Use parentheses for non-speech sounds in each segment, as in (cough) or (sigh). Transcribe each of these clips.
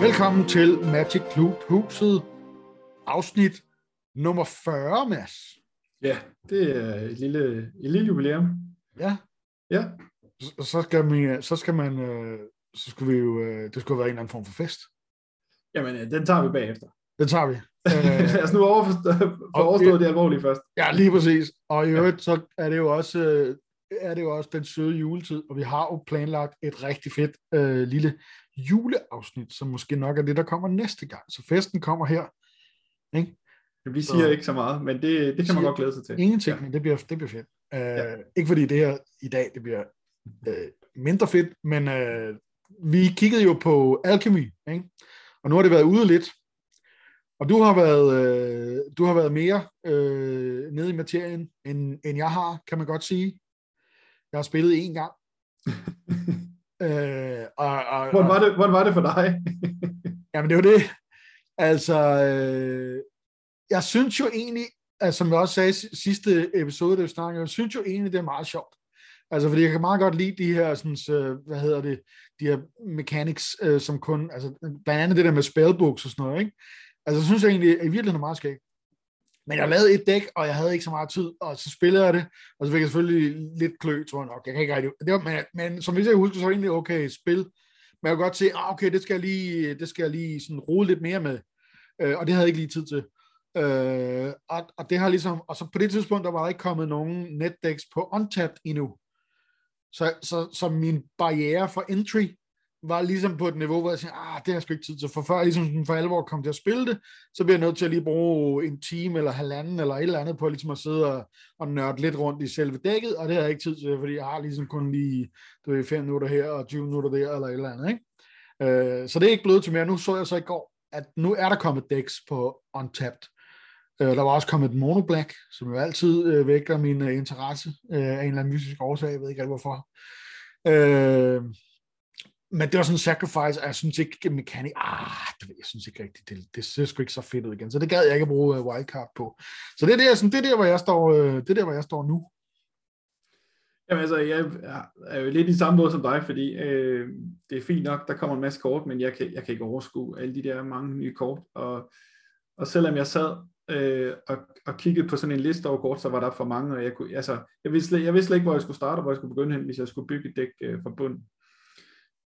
Velkommen til Magic Club Huset, afsnit nummer 40, Mads. Ja, det er et lille, et lille jubilæum. Ja. Ja. Så, så skal man, så skal man, øh, så skulle vi jo, øh, det skulle være en eller anden form for fest. Jamen, øh, den tager vi bagefter. Den tager vi. (laughs) Lad os nu overforstå, for overstå det alvorlige først. Ja, lige præcis. Og i øvrigt, så er det jo også, øh, er det jo også den søde juletid, og vi har jo planlagt et rigtig fedt øh, lille juleafsnit, som måske nok er det, der kommer næste gang. Så festen kommer her. Ikke? Vi siger Så- ikke så meget, men det, det kan man godt glæde sig til. Ingenting, Ja. men det bliver, det bliver fedt. Uh, Ja. Ikke fordi det her i dag, det bliver uh, mindre fedt, men uh, vi kiggede jo på Alchemy, ikke? og nu har det været ude lidt, og du har været, uh, du har været mere uh, nede i materien, end, end jeg har, kan man godt sige. Jeg har spillet én gang. uh, (laughs) og, og, Hvordan var det, hvordan var det for dig? (laughs) Jamen det jo det. Altså, øh, jeg synes jo egentlig, altså, som jeg også sagde i si- sidste episode, da vi snakkede, jeg synes jo egentlig, det er meget sjovt. Altså, fordi jeg kan meget godt lide de her, sådan, øh, hvad hedder det, de her mechanics, øh, som kun, altså, blandt andet det der med spellbooks og sådan noget, ikke? Altså, synes jeg egentlig, at i virkeligheden er meget skægt. Men jeg lavede et dæk, og jeg havde ikke så meget tid, og så spillede jeg det, og så fik jeg selvfølgelig lidt klø, tror jeg nok. Jeg kan ikke rigtig, det var, men, men som hvis jeg husker, så var det egentlig okay spil. Men jeg kunne godt se, ah, okay, det skal jeg lige, det skal jeg lige sådan rode lidt mere med. Øh, og det havde jeg ikke lige tid til. Øh, og, og det har ligesom, og så på det tidspunkt, der var der ikke kommet nogen netdæks på Untapped endnu. Så, så, så min barriere for entry var ligesom på et niveau, hvor jeg sagde, ah, det har jeg sgu ikke tid til. For før jeg ligesom for alvor kom til at spille det, så bliver jeg nødt til at lige bruge en time eller halvanden eller et eller andet på ligesom at sidde og, og nørde lidt rundt i selve dækket, og det har jeg ikke tid til, fordi jeg har ligesom kun lige du ved, 5 minutter her og 20 minutter der eller et eller andet. Ikke? Øh, så det er ikke blevet til mere. Nu så jeg så i går, at nu er der kommet decks på Untapped. Øh, der var også kommet et Mono Black, som jo altid øh, vækker min øh, interesse øh, af en eller anden mystisk årsag. Jeg ved ikke alt hvorfor. Øh, men det var sådan en sacrifice, og jeg synes ikke, mekanik, ah, det ved jeg synes ikke rigtigt, det, det ser sgu ikke så fedt ud igen, så det gad jeg ikke at bruge uh, wildcard på. Så det er der, sådan, det er der, hvor jeg står, øh, det er der, hvor jeg står nu. Jamen altså, jeg er jo lidt i samme måde som dig, fordi øh, det er fint nok, der kommer en masse kort, men jeg kan, jeg kan ikke overskue alle de der mange nye kort, og, og selvom jeg sad øh, og, og kiggede på sådan en liste over kort, så var der for mange, og jeg, kunne, altså, jeg, vidste, jeg vidste slet ikke, hvor jeg skulle starte, og hvor jeg skulle begynde hen, hvis jeg skulle bygge et dæk øh, fra bunden.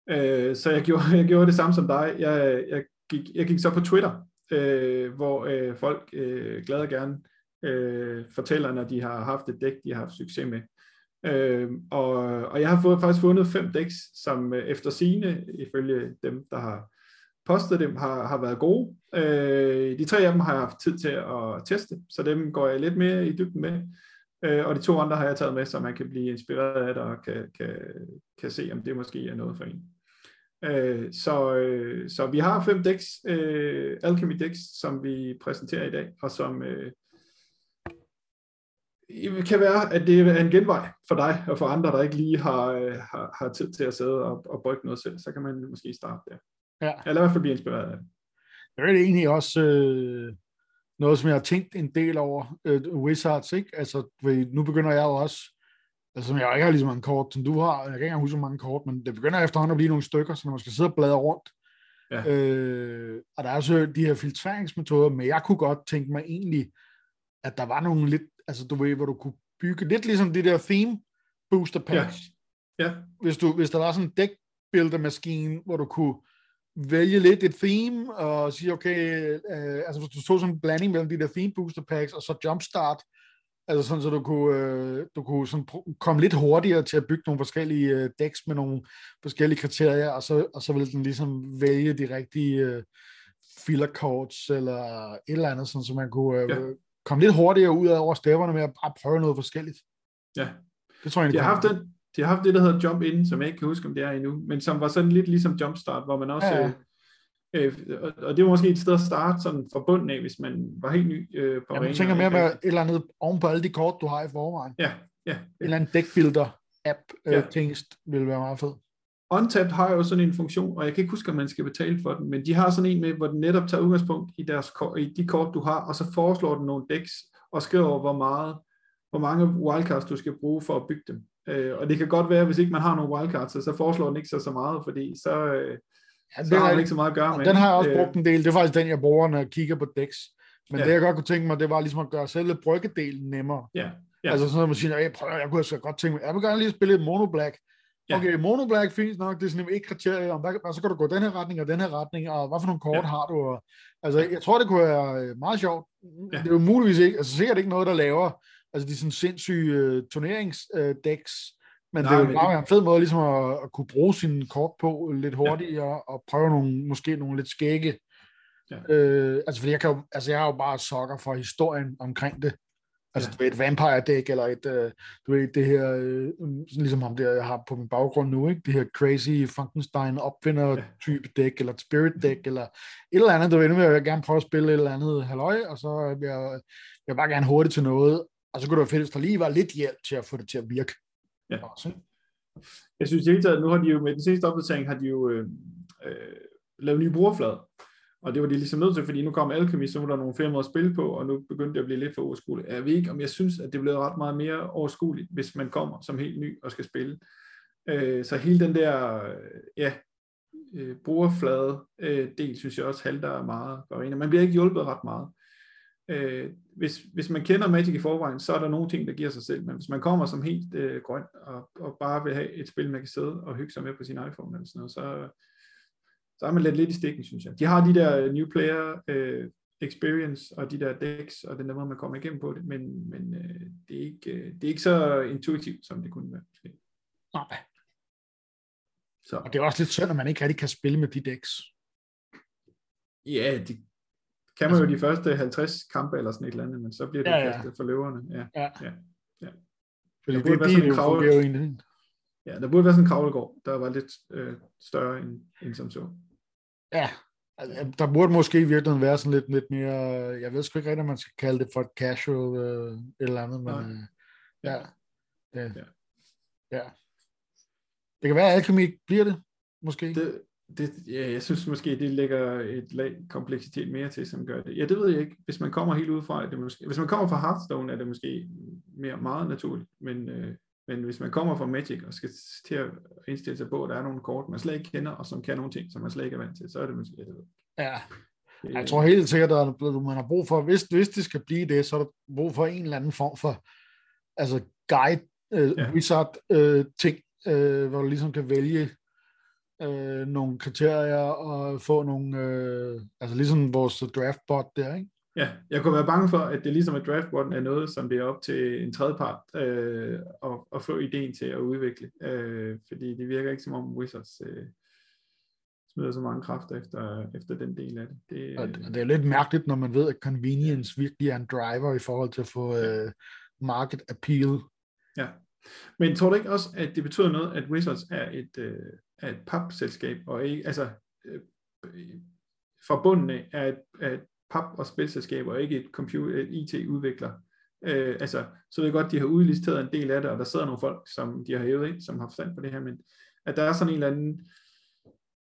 Øh, så jeg gjorde, (laughs) jeg gjorde det samme som dig. Jeg, jeg, gik, jeg gik så på Twitter, øh, hvor øh, folk øh, glad og gerne øh, fortæller, når de har haft et dæk, de har haft succes med. Øh, og, og jeg har fået, faktisk fundet fem dæks, som øh, efter sine, ifølge dem, der har postet dem, har, har været gode. Øh, de tre af dem har jeg haft tid til at teste, så dem går jeg lidt mere i dybden med. Øh, og de to andre har jeg taget med, så man kan blive inspireret af det og kan, kan, kan se, om det måske er noget for en. Øh, så, øh, så vi har fem decks, øh, Alchemy decks, som vi præsenterer i dag, og som øh, kan være, at det er en genvej for dig og for andre, der ikke lige har, øh, har, har tid til at sidde og, og brygge noget selv. Så kan man måske starte der. Ja. Eller i hvert fald blive inspireret af det. Det er egentlig også øh, noget, som jeg har tænkt en del over øh, Wizards, ikke? Altså, nu begynder jeg jo også, altså som jeg ikke har lige så mange kort, som du har, jeg kan ikke engang huske, hvor mange kort, men det begynder efterhånden at blive nogle stykker, så når man skal sidde og bladre rundt. Ja. Øh, og der er så de her filtreringsmetoder, men jeg kunne godt tænke mig egentlig, at der var nogle lidt, altså du ved, hvor du kunne bygge, lidt ligesom de der theme booster packs. Ja. Hvis, du, hvis der var sådan en deck builder maskine, hvor du kunne vælge lidt et theme, og sige, okay, øh, altså hvis du tog sådan en blanding mellem de der theme booster packs, og så jumpstart, altså sådan, så du kunne, øh, du kunne sådan komme lidt hurtigere til at bygge nogle forskellige øh, decks med nogle forskellige kriterier, og så, og så ville den ligesom vælge de rigtige øh, filler cards, eller et eller andet, sådan, så man kunne øh, Ja. komme lidt hurtigere ud af over stepperne med at bare prøve noget forskelligt. Ja. Det tror jeg De har haft den, de har haft det, der hedder Jump In, som jeg ikke kan huske, om det er endnu, men som var sådan lidt ligesom Jumpstart, hvor man også... Ja, Ja, ja. Øh, og, det var måske et sted at starte sådan fra bunden af, hvis man var helt ny øh, på Ja, arenaen, tænker mere med et eller andet oven på alle de kort, du har i forvejen. Ja, ja. En eller anden deckbuilder app Ja. ja. tingest vil være meget fed. Untapped har jo sådan en funktion, og jeg kan ikke huske, om man skal betale for den, men de har sådan en med, hvor den netop tager udgangspunkt i, deres, i de kort, du har, og så foreslår den nogle decks, og skriver, hvor meget hvor mange wildcards du skal bruge for at bygge dem. Øh, og det kan godt være, hvis ikke man har nogen wildcards, så, så foreslår den ikke så, så meget, fordi så, øh, ja, så har den ikke så meget at gøre med. Den har jeg også brugt en del. Det er faktisk den, jeg bruger, når jeg kigger på decks. Men ja. det, jeg godt kunne tænke mig, det var ligesom at gøre selve bryggedelen nemmere. Ja. ja. Altså sådan, at man siger, jeg, prøver, jeg kunne altså godt tænke mig, jeg vil gerne lige spille et mono black. Ja. Okay, mono black fint nok, det er sådan ikke kriterier om, hvad, så kan du gå den her retning og den her retning, og hvad for nogle kort ja. har du? Og, altså, jeg tror, det kunne være øh, meget sjovt. Ja. Det er jo muligvis ikke, altså sikkert ikke noget, der laver, altså de sådan sindssyge uh, turneringsdæks, uh, men Nej, det vil bare være en fed måde ligesom at, at kunne bruge sine kort på lidt hurtigere, ja. og prøve nogle, måske nogle lidt skægge. Ja. Øh, altså, fordi jeg, kan jo, altså, jeg er jo bare sokker for historien omkring det. Altså, ja. du ved, et vampire deck, eller et, uh, du ved, det her, uh, sådan ligesom ham der, jeg har på min baggrund nu, ikke? Det her crazy Frankenstein opfinder type deck, eller et spirit deck, (laughs) eller et eller andet, du ved, nu vil jeg gerne prøve at spille et eller andet halløj, og så vil jeg, jeg vil bare gerne hurtigt til noget, og så kunne det være fedt, hvis der lige var lidt hjælp til at få det til at virke. Ja. Også. Jeg synes helt at nu har de jo, med den seneste opdatering, har de jo øh, øh, lavet nye brugerflader. Og det var de ligesom nødt til, fordi nu kom Alchemy, så var der nogle flere måder at spille på, og nu begyndte det at blive lidt for overskueligt. Jeg ved ikke, om jeg synes, at det blev ret meget mere overskueligt, hvis man kommer som helt ny og skal spille. Øh, så hele den der, ja, øh, brugerflade øh, del, synes jeg også halter meget. Man bliver ikke hjulpet ret meget øh, hvis, hvis man kender Magic i forvejen, så er der nogle ting, der giver sig selv, men hvis man kommer som helt øh, grøn og, og bare vil have et spil, man kan sidde og hygge sig med på sin iPhone eller sådan noget, så, så er man lidt lidt i stikken, synes jeg. De har de der new player øh, experience og de der decks, og den der måde, man kommer igennem på det, men, men øh, det, er ikke, øh, det er ikke så intuitivt, som det kunne være. Måske. Nej. Så. Og det er også lidt synd, at man ikke rigtig kan spille med de decks. Ja, det, kan man jo altså- de første 50 kampe eller sådan et eller andet, men så bliver det ja, ja. kastet for løverne. Ja, ja. ja, ja. Fordi det, det, det, det kravle... jo egentlig. Ja, der burde være sådan en kravlegård, der var lidt øh, større end, end som så. Ja, altså, der burde måske i virkeligheden være sådan lidt, lidt mere, jeg ved sgu ikke rigtig, om man skal kalde det for et casual øh, eller andet, men øh, ja, det, ja. ja. Det kan være, at Alchemy bliver det, måske. Det, det, ja, jeg synes måske, det lægger et lag kompleksitet mere til, som gør det. Ja, det ved jeg ikke. Hvis man kommer helt udefra, er det måske, hvis man kommer fra Hearthstone, er det måske mere meget naturligt, men, øh, men hvis man kommer fra Magic og skal til at indstille sig på, at der er nogle kort, man slet ikke kender, og som kan nogle ting, som man slet ikke er vant til, så er det måske, ja, det ved Ja, jeg tror helt sikkert, at man har brug for, hvis, hvis det skal blive det, så er der brug for en eller anden form for altså guide, øh, ja. wizard øh, ting, øh, hvor du ligesom kan vælge øh, nogle kriterier og få nogle, øh, altså ligesom vores draftbot der, ikke? Ja, jeg kunne være bange for, at det ligesom et draftbot er noget, som det er op til en tredjepart øh, at, at få ideen til at udvikle, øh, fordi det virker ikke som om Wizards øh, smider så mange kræfter efter, efter den del af det. Det, og det er lidt mærkeligt, når man ved, at convenience virkelig er en driver i forhold til at få øh, market appeal. Ja, men tror du ikke også, at det betyder noget, at Wizards er et, øh, af et papselskab, og ikke, altså øh, forbundne er et, et pap- og spilselskab, og ikke et, computer, et IT-udvikler. Øh, altså, så ved jeg godt, de har udlisteret en del af det, og der sidder nogle folk, som de har hævet ind, som har forstand på det her, men at der er sådan en eller anden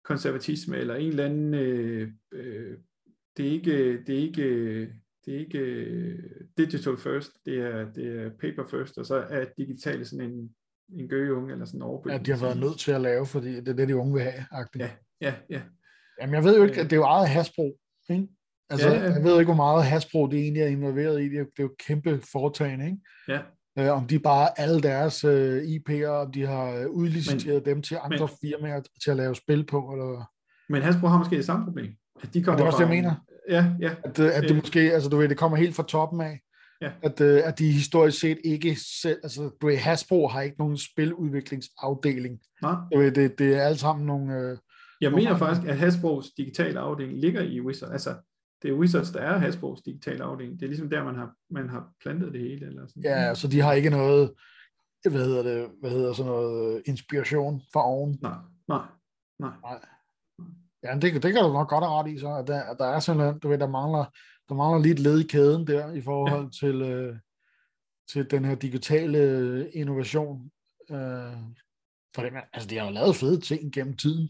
konservatisme, eller en eller anden, øh, øh, det er ikke, det er ikke, det er ikke øh, digital first, det er, det er paper first, og så er digitale sådan en, en gøgeunge eller sådan en overbygning. Ja, de har været nødt til at lave, fordi det er det, de unge vil have. -agtigt. Ja, ja, ja. Jamen, jeg ved jo ikke, at det er jo eget Hasbro, ikke? Altså, ja, ja. jeg ved ikke, hvor meget Hasbro det egentlig er involveret i. Det er, det er jo kæmpe foretagende, ikke? Ja. Øh, om de bare alle deres øh, IP'er, om de har udliciteret men, dem til andre men, firmaer til at lave spil på, eller... Men Hasbro har måske det samme problem. At de kommer det er også det, jeg mener. Ja, ja. At, at det måske, altså du ved, det kommer helt fra toppen af. Ja. At, uh, at de historisk set ikke selv, altså ved, Hasbro har ikke nogen spiludviklingsafdeling. Nej. Ved, det, det er alle sammen nogle... Uh, jeg nogle mener andre. faktisk, at Hasbros digitale afdeling ligger i Wizards. Altså, det er Wizards, der er Hasbros digitale afdeling. Det er ligesom der, man har, man har plantet det hele. Eller sådan. Ja, så de har ikke noget, hvad hedder det, hvad hedder sådan noget, inspiration fra oven. Nej, nej, nej. nej. Ja, det, det kan du nok godt have ret i, så, at der, at der er simpelthen, du ved, der mangler, der mangler lige et led i kæden der, i forhold ja. til, øh, til den her digitale innovation. Øh, for det, altså, de har jo lavet fede ting gennem tiden.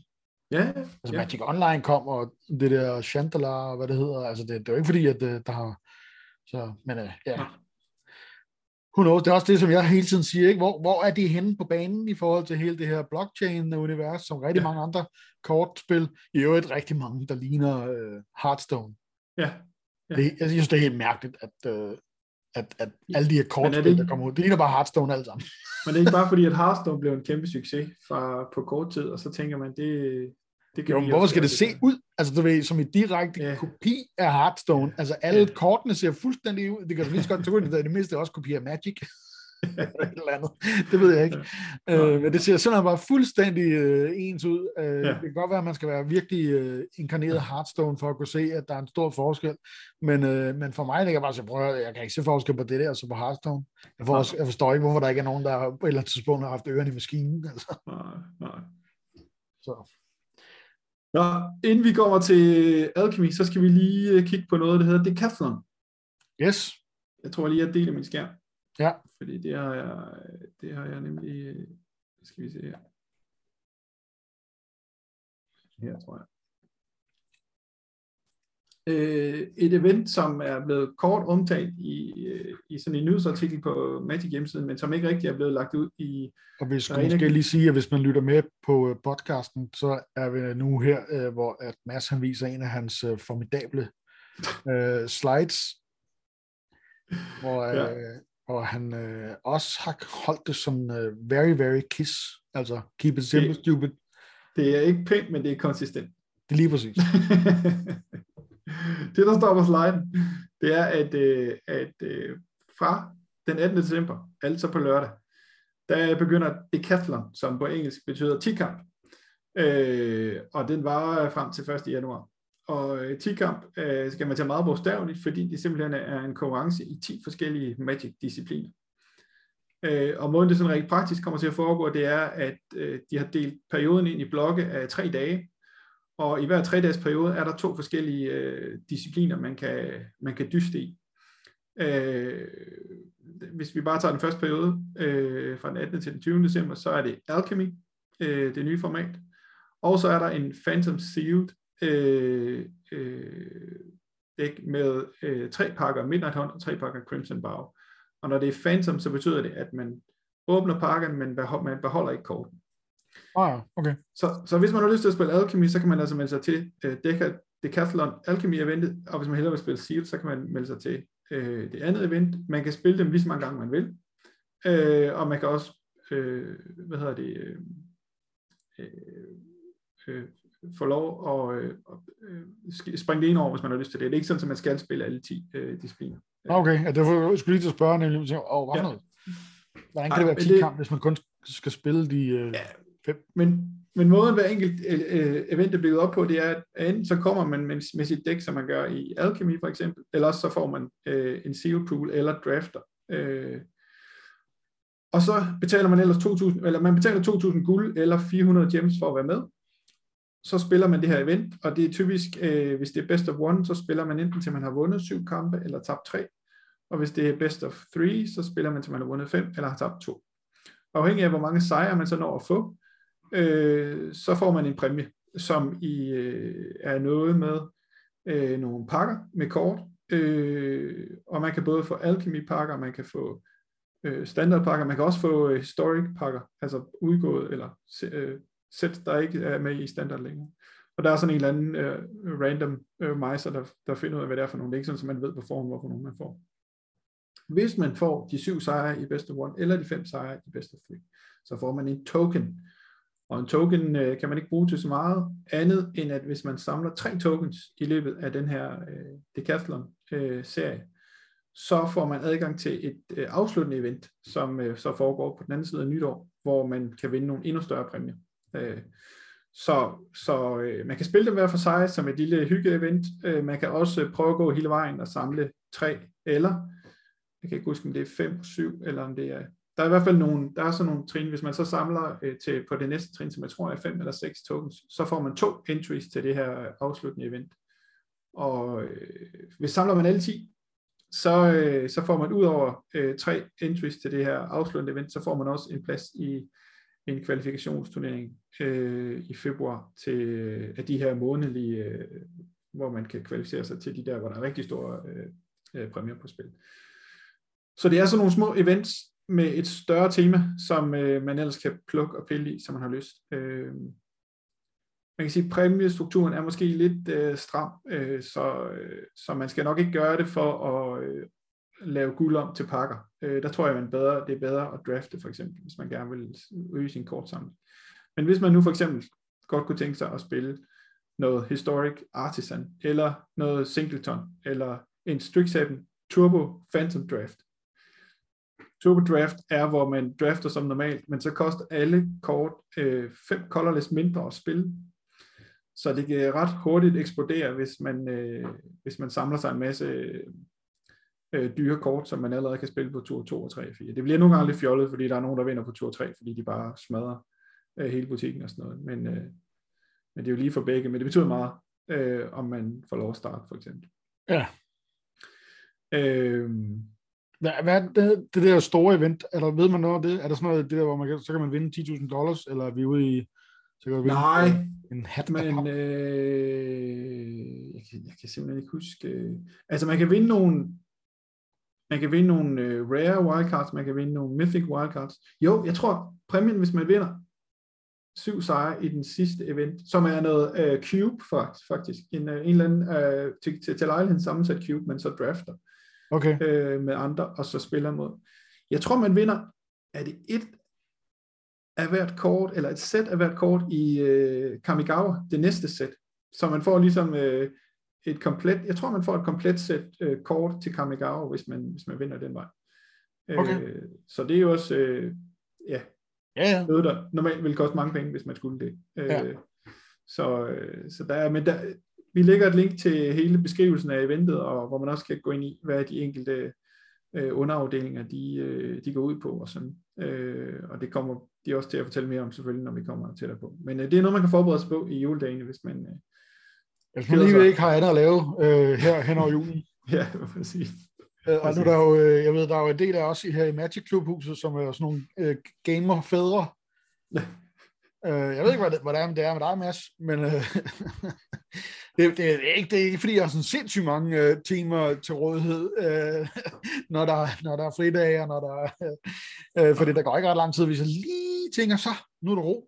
Ja, altså ja. Magic Online kom, og det der Chantalar, hvad det hedder, altså det, det er jo ikke fordi, at det, øh, der har, så, men øh, ja. Who knows? Det er også det, som jeg hele tiden siger. Ikke? Hvor, hvor er de henne på banen i forhold til hele det her blockchain-univers, som rigtig ja. mange andre kortspil, i øvrigt rigtig mange, der ligner uh, Hearthstone. Ja. ja. Det, jeg synes, det er helt mærkeligt, at, uh, at, at alle de her kortspil, ikke... der kommer ud, det ligner bare Hearthstone alle sammen. Men det er ikke bare fordi, at Hearthstone blev en kæmpe succes fra, på kort tid, og så tænker man, det, det kan jo, men hvorfor skal det se ud? Altså, du ved, som en direkte ja. kopi af Hearthstone. Altså, alle ja. kortene ser fuldstændig ud. Det kan du lige så godt tro, det er det mindste også kopi af Magic. (laughs) eller andet. Det ved jeg ikke. Ja. Øh, men det ser simpelthen bare fuldstændig øh, ens ud. Øh, ja. Det kan godt være, at man skal være virkelig øh, inkarneret Hearthstone for at kunne se, at der er en stor forskel. Men, øh, men for mig, det kan bare sige, prøv jeg kan ikke se forskel på det der, så på Hearthstone. Jeg, for, jeg forstår ikke, hvorfor der ikke er nogen, der på et eller andet tidspunkt har haft ørerne i maskinen. Altså. Nej, nej. Så. Nå, inden vi går til Alchemy, så skal vi lige øh, kigge på noget, der hedder Decathlon. Yes. Jeg tror lige, jeg deler min skærm. Ja. Fordi det har jeg, det har jeg nemlig, øh, skal vi se her. Her, tror jeg øh, et event, som er blevet kort omtalt i, øh, i sådan en nyhedsartikel på Magic hjemmesiden, men som ikke rigtig er blevet lagt ud i... Og vi skal måske lige sige, at hvis man lytter med på øh, podcasten, så er vi nu her, øh, hvor at Mads han viser en af hans øh, formidable (laughs) øh, slides, hvor, øh, ja. og han øh, også har holdt det som øh, very, very kiss, altså keep it simple, det, stupid. Det er ikke pænt, men det er konsistent. Det er lige præcis. (laughs) det, der står på sliden, det er, at, øh, at øh, fra den 18. december, altså på lørdag, der begynder Decathlon, som på engelsk betyder 10-kamp. Øh, og den var frem til 1. januar. Og 10-kamp øh, øh, skal man tage meget bogstaveligt, fordi det simpelthen er en konkurrence i 10 forskellige Magic-discipliner. Øh, og måden det sådan rent praktisk kommer til at foregå, det er, at øh, de har delt perioden ind i blokke af tre dage, og i hver tre dages periode er der to forskellige øh, discipliner, man kan, man kan dyste i. Øh, hvis vi bare tager den første periode, øh, fra den 18. til den 20. december, så er det Alchemy, øh, det nye format. Og så er der en Phantom Sealed øh, øh, dæk med øh, tre pakker Midnight Hunt og tre pakker Crimson Bow. Og når det er Phantom, så betyder det, at man åbner pakken, men man beholder ikke korten. Ah, okay. Så, så hvis man har lyst til at spille Alchemy, så kan man altså melde sig til uh, Decathlon Alchemy eventet, og hvis man hellere vil spille Seal, så kan man melde sig til uh, det andet event. Man kan spille dem lige så mange gange man vil, uh, og man kan også, uh, hvad hedder det, uh, uh, få lov at uh, uh, springe det ind over, hvis man har lyst til det. Det er ikke sådan, at man skal spille alle 10 uh, discipliner. Okay, ja, det var, jeg skulle lige til at spørge, nemlig, oh, hvad ja. noget? Hvordan kan Ej, det være 10 det, kamp, hvis man kun skal spille de... Uh... Ja, men, men måden hver enkelt øh, øh, event er bygget op på, det er, at enten så kommer man med, med sit dæk, som man gør i Alchemy for eksempel, eller også så får man øh, en seal pool eller drafter. Øh, og så betaler man ellers 2.000, eller man betaler 2.000 guld eller 400 gems for at være med. Så spiller man det her event, og det er typisk, øh, hvis det er best of one, så spiller man enten til man har vundet syv kampe eller tabt tre. Og hvis det er best of three, så spiller man til man har vundet fem eller har tabt to. Afhængig af hvor mange sejre man så når at få, øh, så får man en præmie, som i øh, er noget med øh, nogle pakker med kort, øh, og man kan både få alchemy pakker, man kan få øh, standard pakker, man kan også få øh, historic pakker, altså udgået eller øh, sæt, der ikke er med i standard længere. Og der er sådan en eller anden øh, random øh, mejser, der, der finder ud af, hvad det er for nogle. Det er ikke sådan, så man ved på forhånd, hvorfor nogen man får. Hvis man får de syv sejre i bedste one, eller de fem sejre i bedste three, så får man en token, og en token øh, kan man ikke bruge til så meget andet, end at hvis man samler tre tokens i løbet af den her øh, Decathlon-serie, øh, så får man adgang til et øh, afsluttende event, som øh, så foregår på den anden side af nytår, hvor man kan vinde nogle endnu større præmier. Øh, så så øh, man kan spille dem hver for sig som et lille hygge-event. Øh, man kan også prøve at gå hele vejen og samle tre eller, jeg kan ikke huske, om det er fem, syv, eller om det er der er i hvert fald nogle, der er sådan nogle trin, hvis man så samler øh, til, på det næste trin, som jeg tror er fem eller seks tokens, så får man to entries til det her øh, afsluttende event. Og øh, hvis samler man alle 10, så, øh, så får man ud over øh, tre entries til det her afsluttende event, så får man også en plads i en kvalifikationsturnering øh, i februar til øh, af de her månedlige, øh, hvor man kan kvalificere sig til de der, hvor der er rigtig store øh, øh, præmier på spil. Så det er sådan nogle små events med et større tema, som øh, man ellers kan plukke og pille i, som man har lyst. Øh, man kan sige, at præmiestrukturen er måske lidt øh, stram, øh, så, øh, så man skal nok ikke gøre det for at øh, lave guld om til pakker. Øh, der tror jeg, man bedre, det er bedre at drafte, for eksempel, hvis man gerne vil øge sin kortsamling. Men hvis man nu for eksempel godt kunne tænke sig at spille noget Historic Artisan, eller noget Singleton, eller en Strixhaven Turbo Phantom Draft. Turbo Draft er, hvor man drafter som normalt, men så koster alle kort øh, fem colorless mindre at spille. Så det kan ret hurtigt eksplodere, hvis man, øh, hvis man samler sig en masse øh, dyre kort, som man allerede kan spille på tur 2 og 3 og 4. Det bliver nogle gange lidt fjollet, fordi der er nogen, der vinder på tur 3, fordi de bare smadrer øh, hele butikken og sådan noget. Men, øh, men det er jo lige for begge, men det betyder meget, øh, om man får lov at starte, for eksempel. Ja. Øh, hvad, hvad er det, det der store event? Eller ved man noget om det? Er der sådan noget, det der, hvor man kan, så kan man vinde 10.000 dollars, eller er vi ude i... Så kan Nej, en hat men øh, jeg, kan, jeg kan simpelthen ikke huske... Øh, altså man kan vinde nogle... Man kan vinde nogle øh, rare wildcards, man kan vinde nogle mythic wildcards. Jo, jeg tror, præmien, hvis man vinder syv sejre i den sidste event, som er noget øh, cube faktisk. En, øh, en eller anden øh, til, til, til lejligheden sammensat cube, men så drafter okay. øh, med andre, og så spiller mod. Jeg tror, man vinder, er det et af hvert kort, eller et sæt af hvert kort i øh, Kamigawa, det næste sæt. Så man får ligesom øh, et komplet, jeg tror, man får et komplet sæt øh, kort til Kamigawa, hvis man, hvis man vinder den vej. Okay. Øh, så det er jo også, øh, ja, ja, ja. noget, der normalt ville koste mange penge, hvis man skulle det. Øh, Ja. Så, øh, så der er, men der, vi lægger et link til hele beskrivelsen af eventet, og hvor man også kan gå ind i, hvad de enkelte øh, underafdelinger, de, øh, de går ud på, og sådan. Øh, og det kommer de også til at fortælle mere om, selvfølgelig, når vi kommer tættere på. Men øh, det er noget, man kan forberede sig på i juledagene, hvis man... Øh, Hvis man lige ikke har andet at lave øh, her hen over julen. (laughs) ja, præcis. Øh, og nu er der jo, øh, jeg ved, der er jo en del af os i her i Magic Clubhuset, som er sådan nogle øh, gamer-fædre. Øh, jeg ved ikke, hvad det, hvordan det er med dig, Mads, men øh, (laughs) det, det, er ikke, det er ikke, fordi jeg har sådan sindssygt mange øh, timer til rådighed, øh, (laughs) når, der, når der er fridage, og når der er, øh, fordi der går ikke ret lang tid, hvis jeg lige tænker, så, nu er der ro.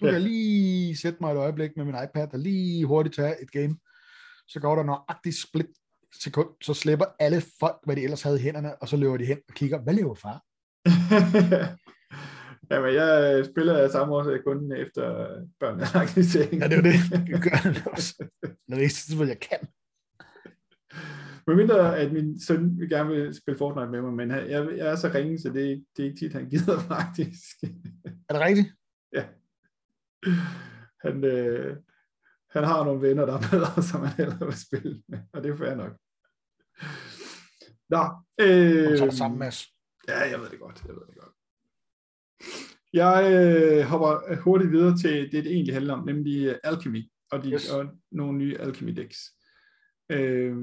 Nu kan Ja. jeg lige sætte mig et øjeblik med min iPad, og lige hurtigt tage et game. Så går der nøjagtigt split sekund, så slipper alle folk, hvad de ellers havde i hænderne, og så løber de hen og kigger, hvad laver far? (laughs) Jamen, jeg øh, spiller samme årsag kun efter børnene har aktivering. Ja, det er jo det. (laughs) Det gør jeg også. Det er det eneste tidspunkt, jeg kan. Med mindre, at min søn vil gerne vil spille Fortnite med mig, men jeg, jeg er så ringe, så det, det er ikke tit, han gider (laughs) faktisk. Er det rigtigt? ja. Han, øh, han har nogle venner, der er bedre, (laughs) som han hellere vil spille med, og det er fair nok. Nå, øh, Og så er det sammen, Mads. Ja, jeg ved det godt. Jeg ved det godt. Jeg øh, hopper hurtigt videre til det, det egentlig handler om, nemlig øh, Alchemy og, de, Yes. yes. og nogle nye Alchemy decks. Øh,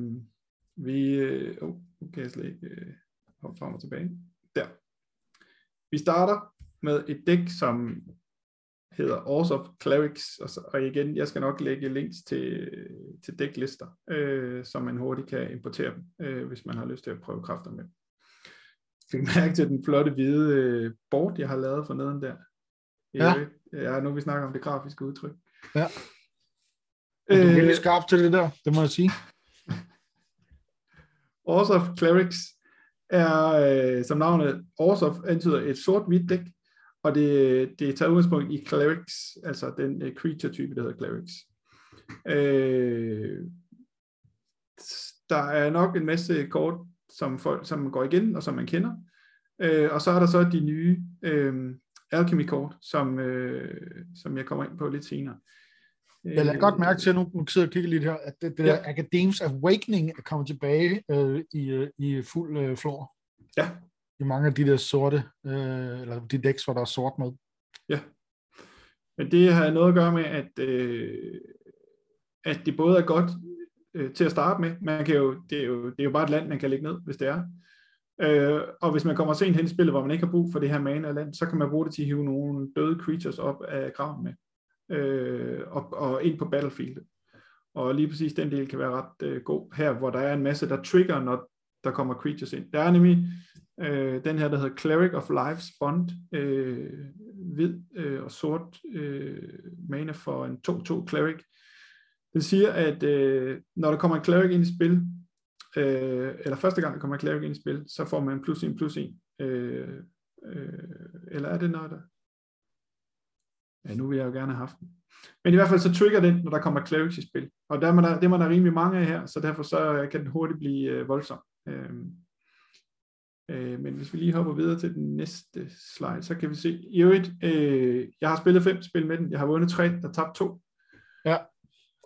vi, øh, oh, nu kan jeg slet ikke øh, hoppe frem og tilbage. Der. Vi starter med et dæk, som hedder Ors of Clerics, og, så, og igen, jeg skal nok lægge links til, til dæklister, øh, så man hurtigt kan importere dem, øh, hvis man har lyst til at prøve kræfter med. Fik mærke til den flotte hvide øh, board, jeg har lavet for neden der. Ja. Ja, nu vi snakker om det grafiske udtryk. Ja. Du er Øh, virkelig skarp til det der, det må jeg sige. (laughs) Ors of Clerics er, øh, som navnet Ors of antyder, et sort-hvidt dæk, og det, det tager udgangspunkt i Clerics, altså den øh, creature-type, der hedder Clerics. Øh, der er nok en masse kort, som, folk, som går igen, og som man kender. Øh, og så er der så de nye øh, Alchemy-kort, som, øh, som jeg kommer ind på lidt senere. Jeg lader godt mærke til, nu, nu sidder og kigger lidt her, at det, det der Ja. Academy's Awakening er kommet tilbage øh, i, øh, i fuld øh, flor. Ja. I mange af de der sorte, øh, eller de decks, hvor der er sort med. Ja. Men det har noget at gøre med, at, øh, at det både er godt øh, til at starte med. Man kan jo, det, er jo, det er jo bare et land, man kan lægge ned, hvis det er. Øh, og hvis man kommer sent hen i spillet, hvor man ikke har brug for det her mana land, så kan man bruge det til at hive nogle døde creatures op af graven med. Øh, og, og ind på battlefieldet. Og lige præcis den del kan være ret øh, god her, hvor der er en masse, der trigger, når der kommer creatures ind. Der er nemlig Øh, den her, der hedder Cleric of Life's Bond, øh, hvid øh, og sort øh, mana for en 2-2 Cleric. Det siger, at øh, når der kommer en Cleric ind i spil, øh, eller første gang der kommer en Cleric ind i spil, så får man plus en plus en. Øh, øh, eller er det noget der? Ja, nu vil jeg jo gerne have haft den. Men i hvert fald så trigger den, når der kommer Clerics i spil. Og der, man der, det man er rimelig mange af her, så derfor så øh, kan den hurtigt blive øh, voldsom. Øh, Øh, men hvis vi lige hopper videre til den næste slide, så kan vi se, i øvrigt, øh, jeg har spillet fem spil med den, jeg har vundet tre, der tabt to. Ja.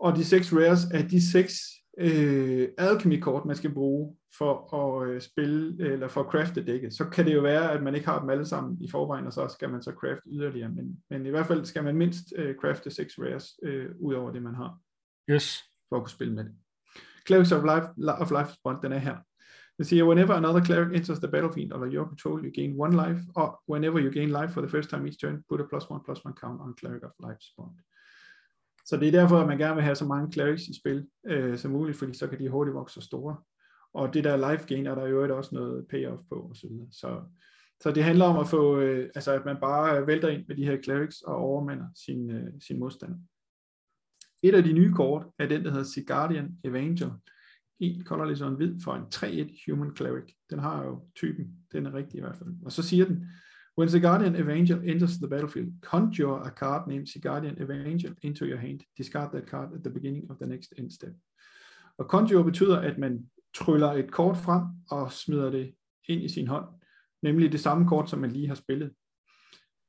Og de seks rares er de seks øh, alchemy-kort, man skal bruge for at øh, spille, eller for at crafte dækket. Så kan det jo være, at man ikke har dem alle sammen i forvejen, og så skal man så craft yderligere. Men, men i hvert fald skal man mindst øh, crafte seks rares, øh, ud over det, man har. Yes. For at kunne spille med det. Clerics of Life, of Life Bond, den er her. Det siger, whenever another cleric enters the battlefield under your control, you gain one life, or whenever you gain life for the first time each turn, put a plus one, plus one count on cleric of life spawn. Så det er derfor, at man gerne vil have så mange clerics i spil øh, som muligt, fordi så kan de hurtigt vokse så store. Og det der life gain er der jo også noget payoff på osv. Så, så, så det handler om at få, øh, altså at man bare vælter ind med de her clerics og overmander sin, øh, sin modstander. Et af de nye kort er den, der hedder Sigardian Evangel, en colorless og en hvid for en 3-1 human cleric. Den har jo typen, den er rigtig i hvert fald. Og så siger den, When the Guardian Evangel enters the battlefield, conjure a card named the Guardian Evangel into your hand. Discard that card at the beginning of the next end step. Og conjure betyder, at man tryller et kort frem og smider det ind i sin hånd. Nemlig det samme kort, som man lige har spillet.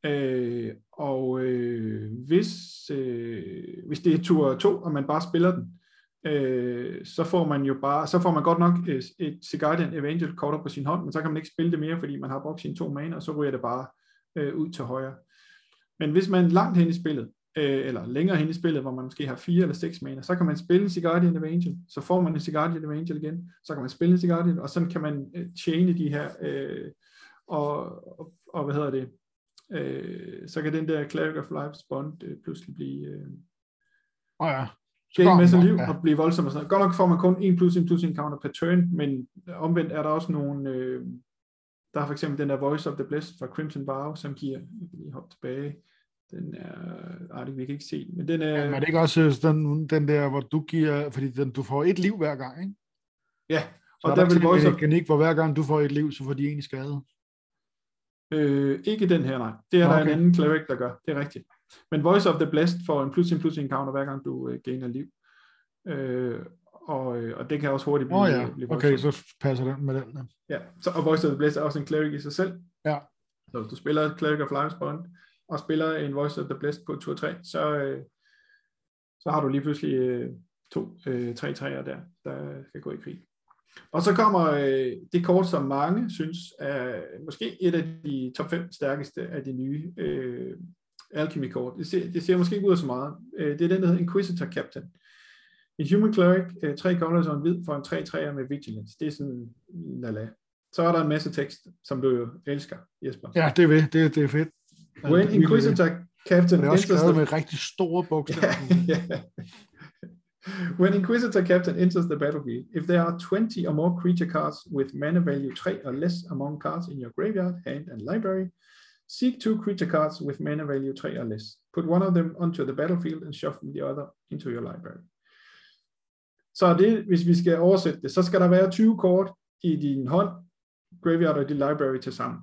Øh, og øh, hvis, øh, hvis det er tur 2, og man bare spiller den, øh, så får man jo bare, så får man godt nok øh, et, Sigardian Guardian Evangel kort på sin hånd, men så kan man ikke spille det mere, fordi man har brugt sine to mana, og så ryger det bare øh, ud til højre. Men hvis man langt hen i spillet, øh, eller længere hen i spillet, hvor man måske har fire eller seks mana, så kan man spille en Guardian Evangel, så får man en Guardian Evangel igen, så kan man spille en Guardian, og sådan kan man øh, tjene de her, øh, og, og, og hvad hedder det, øh, så kan den der Cleric of Life's Bond øh, pludselig blive... Øh, oh ja gain en masse liv ja. og blive voldsom og sådan noget. Godt nok får man kun en plus en plus en counter per turn, men omvendt er der også nogle, øh, der er for eksempel den der Voice of the Blessed fra Crimson Vow, som giver, jeg kan lige hoppe tilbage, den er, ej, det vi kan ikke se, men den er... Ja, men er det ikke også øh, den, den der, hvor du giver, fordi den, du får et liv hver gang, ikke? Ja, og så der, der vil Voice of... mekanik, hvor hver gang du får et liv, så får de en i skade. Øh, ikke den her, nej. Det er okay. der en anden cleric, der gør. Det er rigtigt. Men Voice of the Blessed får en plus en plus en counter, hver gang du øh, gainer liv. Øh, og, øh, og det kan også hurtigt blive, oh, ja. blive okay, så passer den med den. Ja, så, og Voice of the Blessed er også en cleric i sig selv. Ja. Så hvis du spiller Cleric of Life's Bond, og spiller en Voice of the Blessed på tur 3, så, øh, så har du lige pludselig øh, to øh, tre træer der, der skal gå i krig. Og så kommer øh, det kort, som mange synes er måske et af de top 5 stærkeste af de nye øh, Alchemy-kort. Det ser, det ser måske ikke ud af så meget. Øh, det er den, der hedder Inquisitor Captain. En Human Cleric, øh, tre colors og en hvid for en 3-3'er med Vigilance. Det er sådan, lala. Så er der en masse tekst, som du jo elsker, Jesper. Ja, det er ved. Det, det er fedt. When Inquisitor Captain... Det er også skrevet med rigtig store bogstaver. (laughs) ja, ja. When Inquisitor Captain enters the battlefield, if there are 20 or more creature cards with mana value 3 or less among cards in your graveyard, hand, and library, Seek two creature cards with mana value 3 or less. Put one of them onto the battlefield and shuffle the other into your library. Så det, hvis vi skal oversætte det, så skal der være 20 kort i din hånd, graveyard og din library til sammen.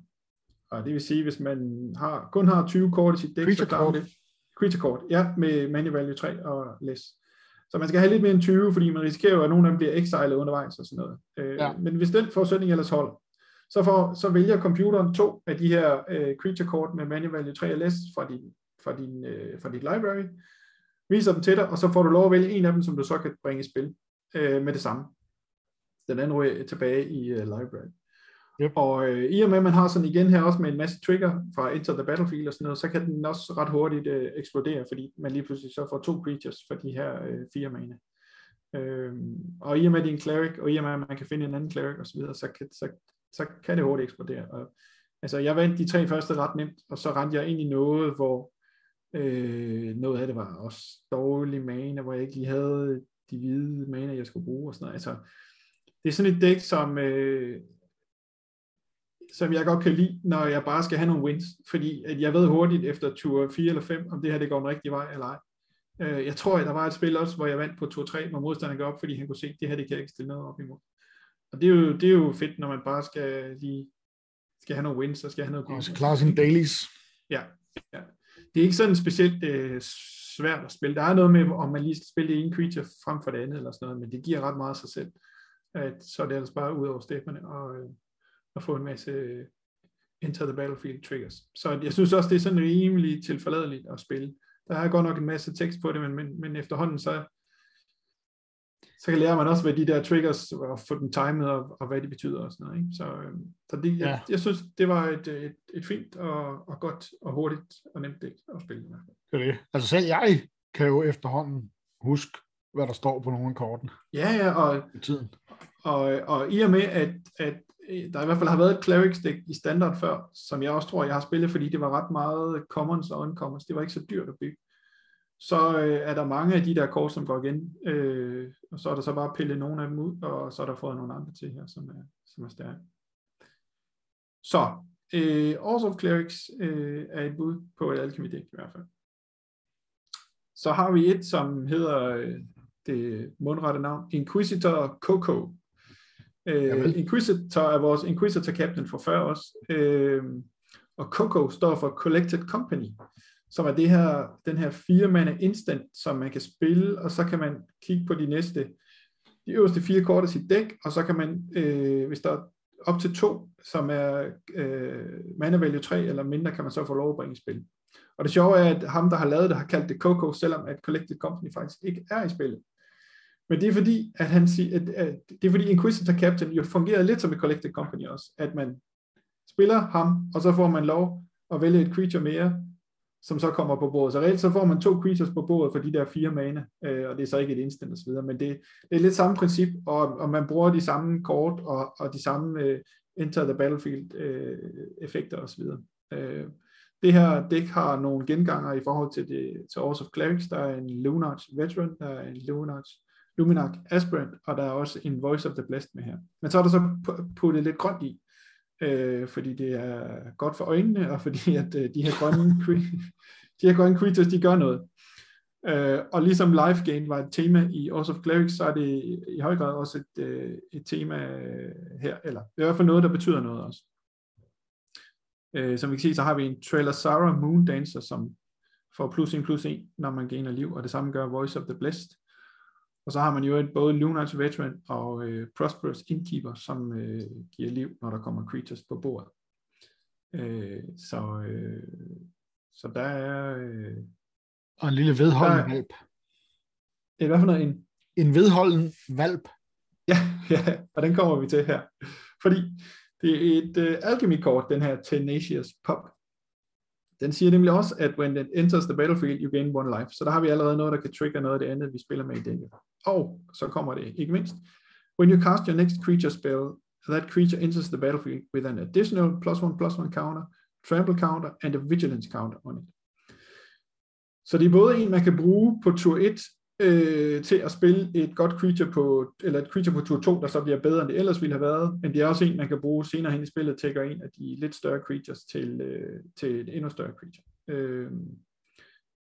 Og det vil sige, hvis man har, kun har 20 kort i sit dæk, creature så kort. det creature kort, ja, med mana value 3 og less. Så man skal have lidt mere end 20, fordi man risikerer jo, at nogle af dem bliver exiled undervejs og sådan noget. Øh, ja. Men hvis den forudsætning ellers holder, så, for, så vælger computeren to af de her uh, creature kort med manual value 3 ls fra din, fra, din, uh, fra dit library, viser dem til dig, og så får du lov at vælge en af dem, som du så kan bringe i spil uh, med det samme. Den anden ryger tilbage i uh, library. Yep. Og uh, i og med, at man har sådan igen her også med en masse trigger fra Enter the Battlefield og sådan noget, så kan den også ret hurtigt uh, eksplodere, fordi man lige pludselig så får to creatures for de her uh, fire mana. Uh, og i og med, at det er en cleric, og i og med, at man kan finde en anden cleric osv., så, videre, så, kan, så, så kan det hurtigt eksplodere. Og, altså, jeg vandt de tre første ret nemt, og så rendte jeg ind i noget, hvor øh, noget af det var også dårlig maner, hvor jeg ikke lige havde de hvide maner, jeg skulle bruge og sådan noget. Altså, det er sådan et dæk, som øh, som jeg godt kan lide, når jeg bare skal have nogle wins, fordi at jeg ved hurtigt efter tur 4 eller 5, om det her det går den rigtige vej eller ej. Øh, jeg tror, at der var et spil også, hvor jeg vandt på tur 3, hvor modstanderen går op, fordi han kunne se, at det her det kan jeg ikke stille noget op imod. Og det er jo, det er jo fedt, når man bare skal lige skal have nogle wins, og skal have noget Og skal klare sine dailies. Ja, ja. Det er ikke sådan specielt øh, svært at spille. Der er noget med, om man lige skal spille det ene creature frem for det andet, eller sådan noget, men det giver ret meget sig selv. At, så er det altså bare ud over stepperne og, øh, og få en masse øh, Enter the Battlefield triggers. Så jeg synes også, det er sådan rimelig tilforladeligt at spille. Der er godt nok en masse tekst på det, men, men, men efterhånden så, så kan lære man også, hvad de der triggers, og få den timet, og, og hvad de betyder og sådan noget. Ikke? Så, øh, så det, ja. jeg, jeg synes, det var et, et, et fint og, og godt og hurtigt og nemt dæk at spille. Fald. Det er det. Altså selv jeg kan jo efterhånden huske, hvad der står på nogle af kortene. Ja, ja, og, i tiden. og, og i og med, at, at der i hvert fald har været et Clerics deck i standard før, som jeg også tror, jeg har spillet, fordi det var ret meget commons og uncommons. Det var ikke så dyrt at bygge så øh, er der mange af de der kort, som går igen, øh, og så er der så bare pillet nogle af dem ud, og så er der fået nogle andre til her, som er, som er stærke. Så, øh, Ors of Clerics øh, er et bud på et alchemy deck i hvert fald. Så har vi et, som hedder øh, det mundrette navn, Inquisitor Coco. Øh, Inquisitor er vores Inquisitor Captain for før også, øh, og Coco står for Collected Company som er det her, den her fire mande instant, som man kan spille, og så kan man kigge på de næste, de øverste fire kort af sit dæk, og så kan man, øh, hvis der er op til to, som er øh, mana value 3 eller mindre, kan man så få lov at bringe i spil. Og det sjove er, at ham, der har lavet det, har kaldt det Coco, selvom at Collected Company faktisk ikke er i spillet. Men det er fordi, at han siger, at, at det er fordi Inquisitor Captain jo fungerer lidt som et Collected Company også, at man spiller ham, og så får man lov at vælge et creature mere, som så kommer på bordet. Så reelt så får man to creatures på bordet for de der fire mana, øh, og det er så ikke et instant osv., men det, det er lidt samme princip, og, og man bruger de samme kort og, og de samme øh, Enter the Battlefield øh, effekter osv. Øh, det her dæk har nogle genganger i forhold til, det, til Ors of Clerics. Der er en Lunarch Veteran, der er en Lunarch Luminarch Aspirant, og der er også en Voice of the Blessed med her. Men så er der så puttet lidt grønt i, øh, fordi det er godt for øjnene, og fordi at øh, de her grønne, (laughs) de her grønne creatures, de gør noget. Øh, og ligesom life gain var et tema i Ors of Clerics, så er det i høj grad også et, øh, et tema øh, her, eller det er i hvert fald noget, der betyder noget også. Øh, som vi kan se, så har vi en Trailer Sarah Moon Dancer, som får plus en plus 1, når man gainer liv, og det samme gør Voice of the Blessed. Og så har man jo et, både Lunar's Veteran og øh, Prosperous Innkeeper, som øh, giver liv, når der kommer creatures på bordet. Øh, så, øh, så der er... Øh, og en lille vedholden der, valp. Det er hvad for noget? En, en vedholden valp. Ja, (laughs) ja, og den kommer vi til her. Fordi det er et uh, alchemy-kort, den her Tenacious Pop. Den siger nemlig også, at when it enters the battlefield, you gain one life. Så der har vi allerede noget, der kan trigger noget af det andet, vi spiller med i dækket. Og så kommer det ikke mindst. When you cast your next creature spell, that creature enters the battlefield with an additional plus one plus one counter, trample counter and a vigilance counter on it. Så det er både en, man kan bruge på tur 1 øh, til at spille et godt creature på, eller et creature på tur 2, der så bliver bedre, end det ellers ville have været, men det er også en, man kan bruge senere hen i spillet til at gøre en af de lidt større creatures til, øh, til et endnu større creature. Øh,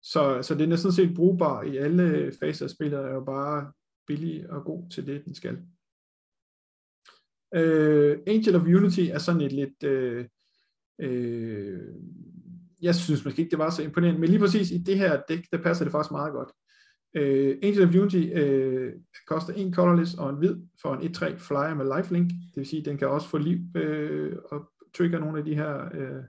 så, så den er sådan set brugbar i alle faser af spillet, er jo bare billig og god til det, den skal. Øh, Angel of Unity er sådan et lidt, øh, øh, jeg synes måske ikke, det var så imponerende, men lige præcis i det her dæk, der passer det faktisk meget godt. Uh, Angel of Unity uh, koster en colorless og en hvid for en 1-3 flyer med lifelink. Det vil sige, at den kan også få liv uh, og trigger nogle af de her uh,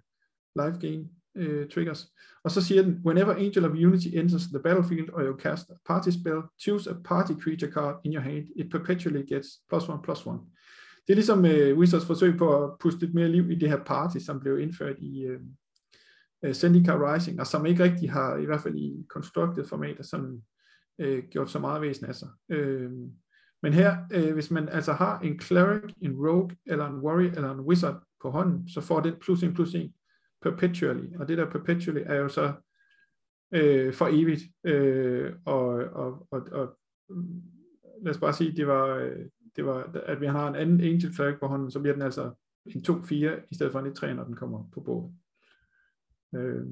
life gain uh, triggers. Og så siger den, whenever Angel of Unity enters the battlefield or you cast a party spell, choose a party creature card in your hand. It perpetually gets plus one plus one. Det er ligesom uh, Wizards forsøg på at puste lidt mere liv i det her party, som blev indført i uh, Syndicate Zendikar Rising, og som ikke rigtig har, i hvert fald i constructed format, sådan øh, gjort så meget væsen af sig. Øh, men her, øh, hvis man altså har en cleric, en rogue, eller en warrior, eller en wizard på hånden, så får den plus en plus en perpetually. Og det der perpetually er jo så øh, for evigt. Øh, og, og, og, og lad os bare sige, det var, øh, det var, at vi har en anden angel cleric på hånden, så bliver den altså en 2-4, i stedet for en 1-3, når den kommer på bordet. Øh,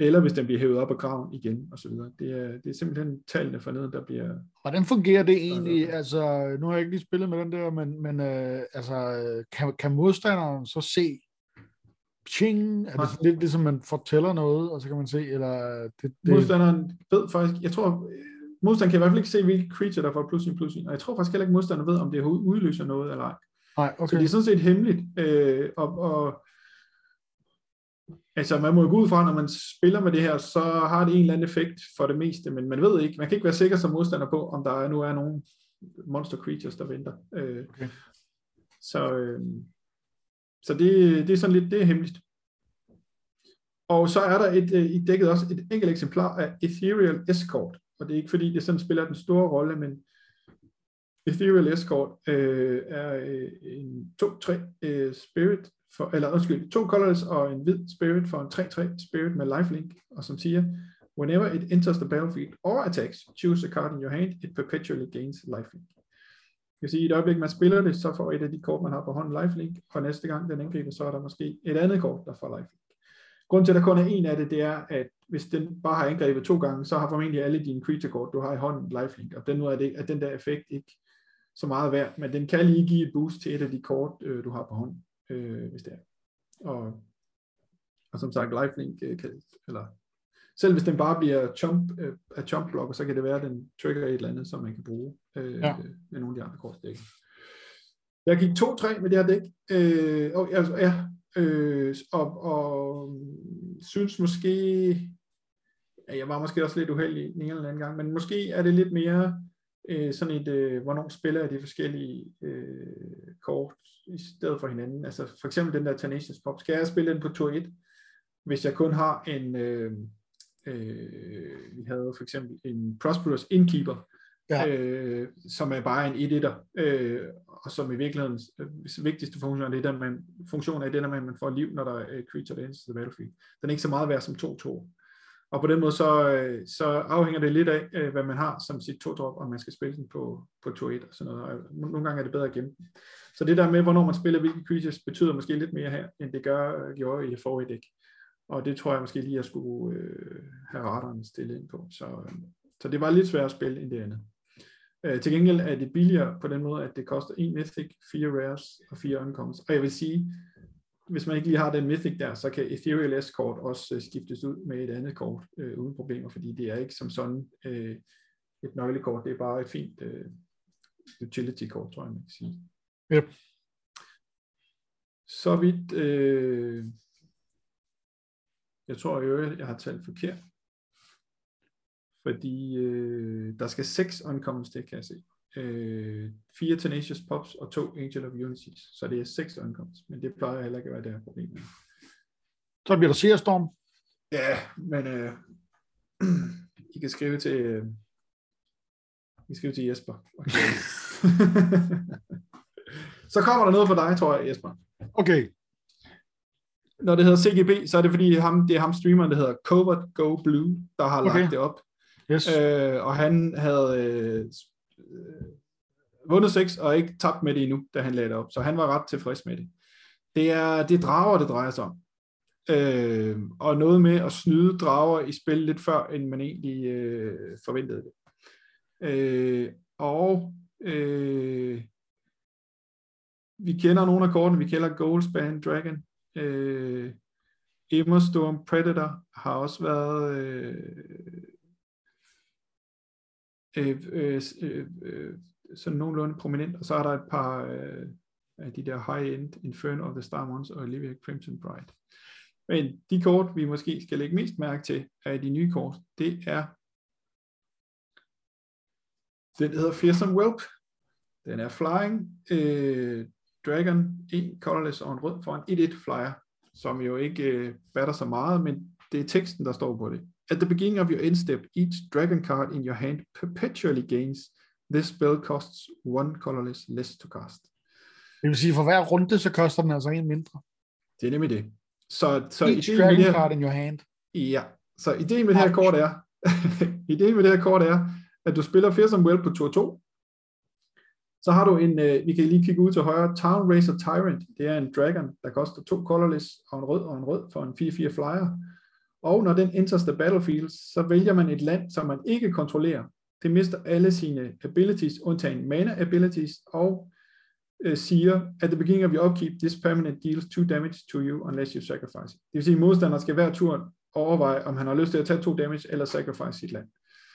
eller hvis den bliver hævet op af graven igen, og så videre. Det er, det er simpelthen tallene for neden, der bliver... Hvordan fungerer det egentlig? Altså, nu har jeg ikke lige spillet med den der, men, men øh, altså, kan, kan modstanderen så se Ching, er det lidt ligesom, man fortæller noget, og så kan man se, eller... Det, det... Modstanderen ved faktisk, jeg tror, modstanderen kan i hvert fald ikke se, hvilke creature, der får plus en, og jeg tror faktisk heller ikke, modstanderen ved, om det udløser noget eller ej. Nej, okay. Så det er sådan set hemmeligt, øh, og, og Altså, man må jo gå ud fra, når man spiller med det her, så har det en eller anden effekt for det meste, men man ved ikke, man kan ikke være sikker som modstander på, om der nu er nogle monster creatures, der venter. Øh, okay. Så, øh, så det, det er sådan lidt, det er hemmeligt. Og så er der et, øh, i dækket også et enkelt eksemplar af Ethereal Escort, og det er ikke fordi, det sådan spiller den store rolle, men Ethereal Escort øh, er øh, en 2-3 øh, spirit, for, eller undskyld, to colors og en hvid spirit for en 3-3 spirit med lifelink, og som siger, whenever it enters the battlefield or attacks, choose a card in your hand, it perpetually gains lifelink. Det vil sige, at i et øjeblik, man spiller det, så får et af de kort, man har på hånden lifelink, og næste gang den angriber, så er der måske et andet kort, der får lifelink. Grunden til, at der kun er en af det, det er, at hvis den bare har angrebet to gange, så har formentlig alle dine creature-kort, du har i hånden, lifelink, og den nu er, det, at den der effekt ikke så meget værd, men den kan lige give et boost til et af de kort, øh, du har på hånden øh, hvis det er. Og, og som sagt, lifelink øh, kan, eller selv hvis den bare bliver chump, øh, af chump blocker, så kan det være, at den trigger et eller andet, som man kan bruge øh, ja. med nogle af de andre kortdæk. Jeg gik 2-3 med det her dæk, øh, og, altså, ja, øh, og, og synes måske, ja, jeg var måske også lidt uheldig en eller anden gang, men måske er det lidt mere øh, sådan et, øh, hvornår spiller jeg de forskellige øh, kort i stedet for hinanden. Altså for eksempel den der Tenacious Pop. Skal jeg spille den på tur 1, hvis jeg kun har en, øh, øh, vi havde for eksempel en Prosperous Innkeeper, ja. øh, som er bare en 1 øh, og som i virkeligheden øh, vigtigste funktion er det, der man, funktion er det, der man, man får liv, når der er creature der the battlefield. Den er ikke så meget værd som 2-2. Og på den måde så, øh, så afhænger det lidt af, øh, hvad man har som sit to-drop, om man skal spille den på, på tur 1 og sådan noget. Og øh, nogle gange er det bedre at gemme. Så det der med, hvornår man spiller hvilke creatures, betyder måske lidt mere her, end det gør, øh, gjorde i forrige dæk. Og det tror jeg måske lige, at jeg skulle øh, have radaren stillet ind på. Så, øh, så det var lidt sværere at spille end det andet. Øh, til gengæld er det billigere på den måde, at det koster en Mythic, fire Rares og fire Uncommons. Og jeg vil sige, hvis man ikke lige har den Mythic der, så kan Ethereal S-kort også øh, skiftes ud med et andet kort øh, uden problemer, fordi det er ikke som sådan øh, et nøglekort, det er bare et fint øh, utility-kort, tror jeg, man kan sige. Yep. Så vidt, øh, jeg tror jo, jeg har talt forkert, fordi øh, der skal seks uncommons til, kan jeg se øh, fire Tenacious Pops og to Angel of Unities. Så det er seks uncommons, men det plejer heller ikke at være det her problem. Så bliver der Seerstorm. Ja, men øh, (clears throat) I kan skrive til øh, I kan skrive til Jesper. Okay. (laughs) så kommer der noget for dig, tror jeg, Jesper. Okay. Når det hedder CGB, så er det fordi, ham, det er ham streameren, der hedder Covert Go Blue, der har okay. lagt det op. Yes. Øh, og han havde øh, Øh, vundet seks og ikke tabt med det endnu, da han lagde det op. Så han var ret tilfreds med det. Det er, det er drager, det drejer sig om. Øh, og noget med at snyde drager i spil lidt før, end man egentlig øh, forventede det. Øh, og øh, vi kender nogle af kortene, vi kender Goldspan Dragon, øh, Emmerstorm, Predator har også været øh, øh, øh, øh, øh, sådan nogenlunde prominent, og så er der et par øh, af de der high-end Inferno of the Star Ones og Olivia Crimson Bride. Men de kort, vi måske skal lægge mest mærke til af de nye kort, det er den hedder Fearsome Whelp. Den er Flying øh, Dragon, en colorless og en rød for en 1-1 flyer, som jo ikke øh, batter så meget, men det er teksten, der står på det. At the beginning of your end step, each dragon card in your hand perpetually gains. This spell costs one colorless less to cast. Det vil sige, for hver runde, så koster den altså en mindre. Det er nemlig det. Så, så each dragon her, card in your hand. Ja, så ideen med det her kort er, (laughs) ideen med det her kort er, at du spiller Fearsome Well på tur 2, Så har du en, øh, vi kan lige kigge ud til højre, Town Racer Tyrant. Det er en dragon, der koster to colorless og en rød og en rød for en 4-4 flyer. Og når den enters the battlefield, så vælger man et land, som man ikke kontrollerer. Det mister alle sine abilities, undtagen mana abilities, og øh, siger, at the beginning of your upkeep, this permanent deals 2 damage to you unless you sacrifice it. Det vil sige, at modstanderen skal hver tur overveje, om han har lyst til at tage to damage eller sacrifice sit land.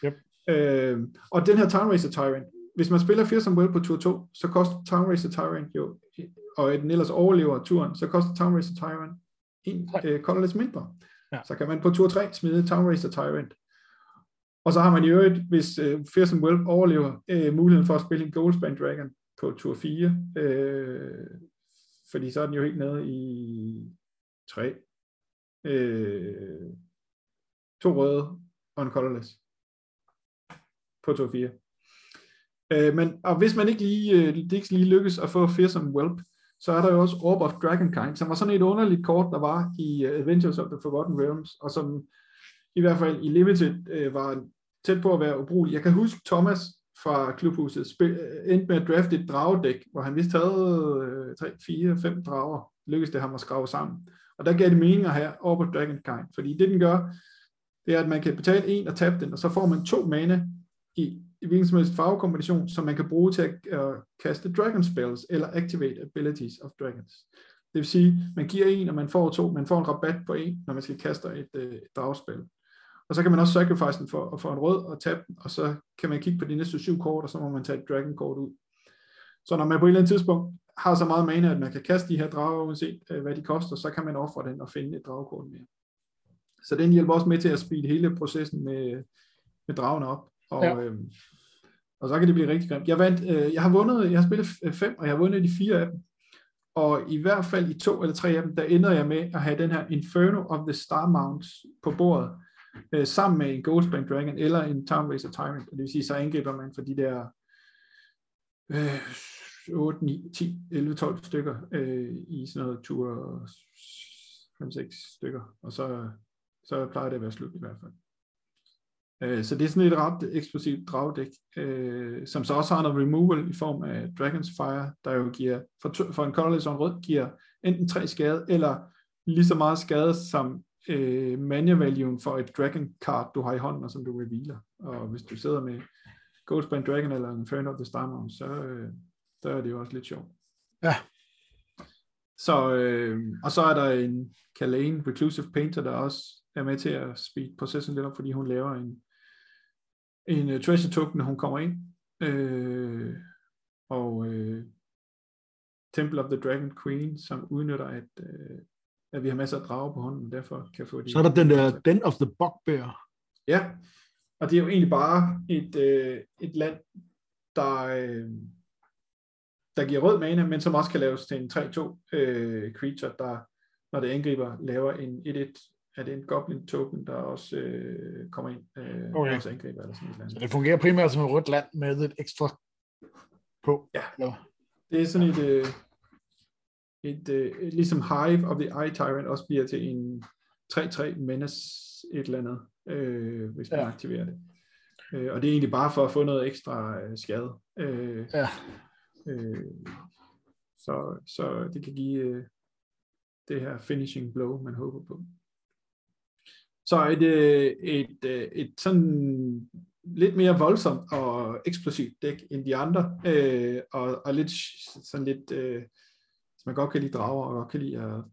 Yep. Øh, og den her Town Racer Tyrant, hvis man spiller Fearsome Will på tur 2, så koster Town Racer Tyrant jo, og den ellers overlever turen, så koster Town Racer Tyrant en øh, colorless mindre. Ja. Så kan man på tur 3 smide Town Racer Tyrant. Og så har man i øvrigt, hvis øh, Fearsome Will overlever, øh, muligheden for at spille en Goldspan Dragon på tur 4, øh, fordi så er den jo helt nede i 3. Øh, to røde og en colorless på tur 4. Øh, men, og hvis man ikke lige, øh, det ikke lige lykkes at få Fearsome Whelp, så er der jo også Orb of Dragonkind, som var sådan et underligt kort, der var i øh, Adventures of the Forgotten Realms, og som i hvert fald i Limited øh, var tæt på at være ubrugelig. Jeg kan huske Thomas fra klubhuset spil, øh, endte med at drafte et dragedæk, hvor han vist havde øh, 3, 4, 5 drager. Lykkedes det ham at skrave sammen. Og der gav det mening at have Orb of Dragonkind, fordi det den gør, det er, at man kan betale en og tabe den, og så får man to mana i i hvilken som helst farvekombination, som man kan bruge til at uh, kaste dragon spells eller activate abilities of dragons. Det vil sige, man giver en, og man får to, man får en rabat på en, når man skal kaste et, uh, et dragspil. Og så kan man også sacrifice den for at få en rød og tabe den, og så kan man kigge på de næste syv kort, og så må man tage et dragon kort ud. Så når man på et eller andet tidspunkt har så meget mana, at man kan kaste de her drager, uanset uh, hvad de koster, så kan man ofre den og finde et dragekort mere. Så den hjælper også med til at speede hele processen med, med dragene op. Og, ja. øhm, og så kan det blive rigtig grimt. Jeg, vandt, øh, jeg har vundet, jeg har spillet fem, og jeg har vundet de fire af dem. Og i hvert fald i to eller tre af dem, der ender jeg med at have den her Inferno of the Star Mounts på bordet, øh, sammen med en Goldspan Dragon eller en Town Racer Tyrant. Det vil sige, så angriber man for de der øh, 8, 9, 10, 11, 12 stykker øh, i sådan noget tur 5-6 stykker. Og så, så plejer det at være slut i hvert fald. Øh, så det er sådan et ret eksplosivt dragdæk, øh, som så også har noget removal i form af Dragon's Fire, der jo giver, for, to, for en colorless og en rød, giver enten tre skade, eller lige så meget skade som øh, mana value for et dragon card, du har i hånden, og som du revealer. Og hvis du sidder med Goldspan Dragon eller en Inferno of the Starmount, så, øh, så er det jo også lidt sjovt. Ja. Så, øh, og så er der en Kalane Reclusive Painter, der også er med til at speed processen lidt op, fordi hun laver en en uh, treasure token, når hun kommer ind. Øh, og uh, Temple of the Dragon Queen, som udnytter, at, uh, at vi har masser af drager på hånden, derfor kan få de... Så er der den der Den of the Bugbear. Ja, og det er jo egentlig bare et, uh, et land, der, uh, der giver rød mana, men som også kan laves til en 3-2 uh, creature, der når det angriber, laver en 1-1 er det en goblin token, der også øh, kommer ind øh, okay. også angriber eller sådan noget. Så det fungerer primært som et rødt land med et ekstra på. Ja, ja. det er sådan et, øh, et, øh, ligesom Hive of the Eye Tyrant også bliver til en 3-3 menace et eller andet, øh, hvis man ja. aktiverer det. Øh, og det er egentlig bare for at få noget ekstra øh, skade. Øh, ja. Øh, så, så det kan give øh, det her finishing blow, man håber på. Så et, øh, et, øh, et sådan lidt mere voldsomt og eksplosivt dæk end de andre, øh, og, og lidt sådan lidt, øh, man godt kan lide drager, og godt kan lide at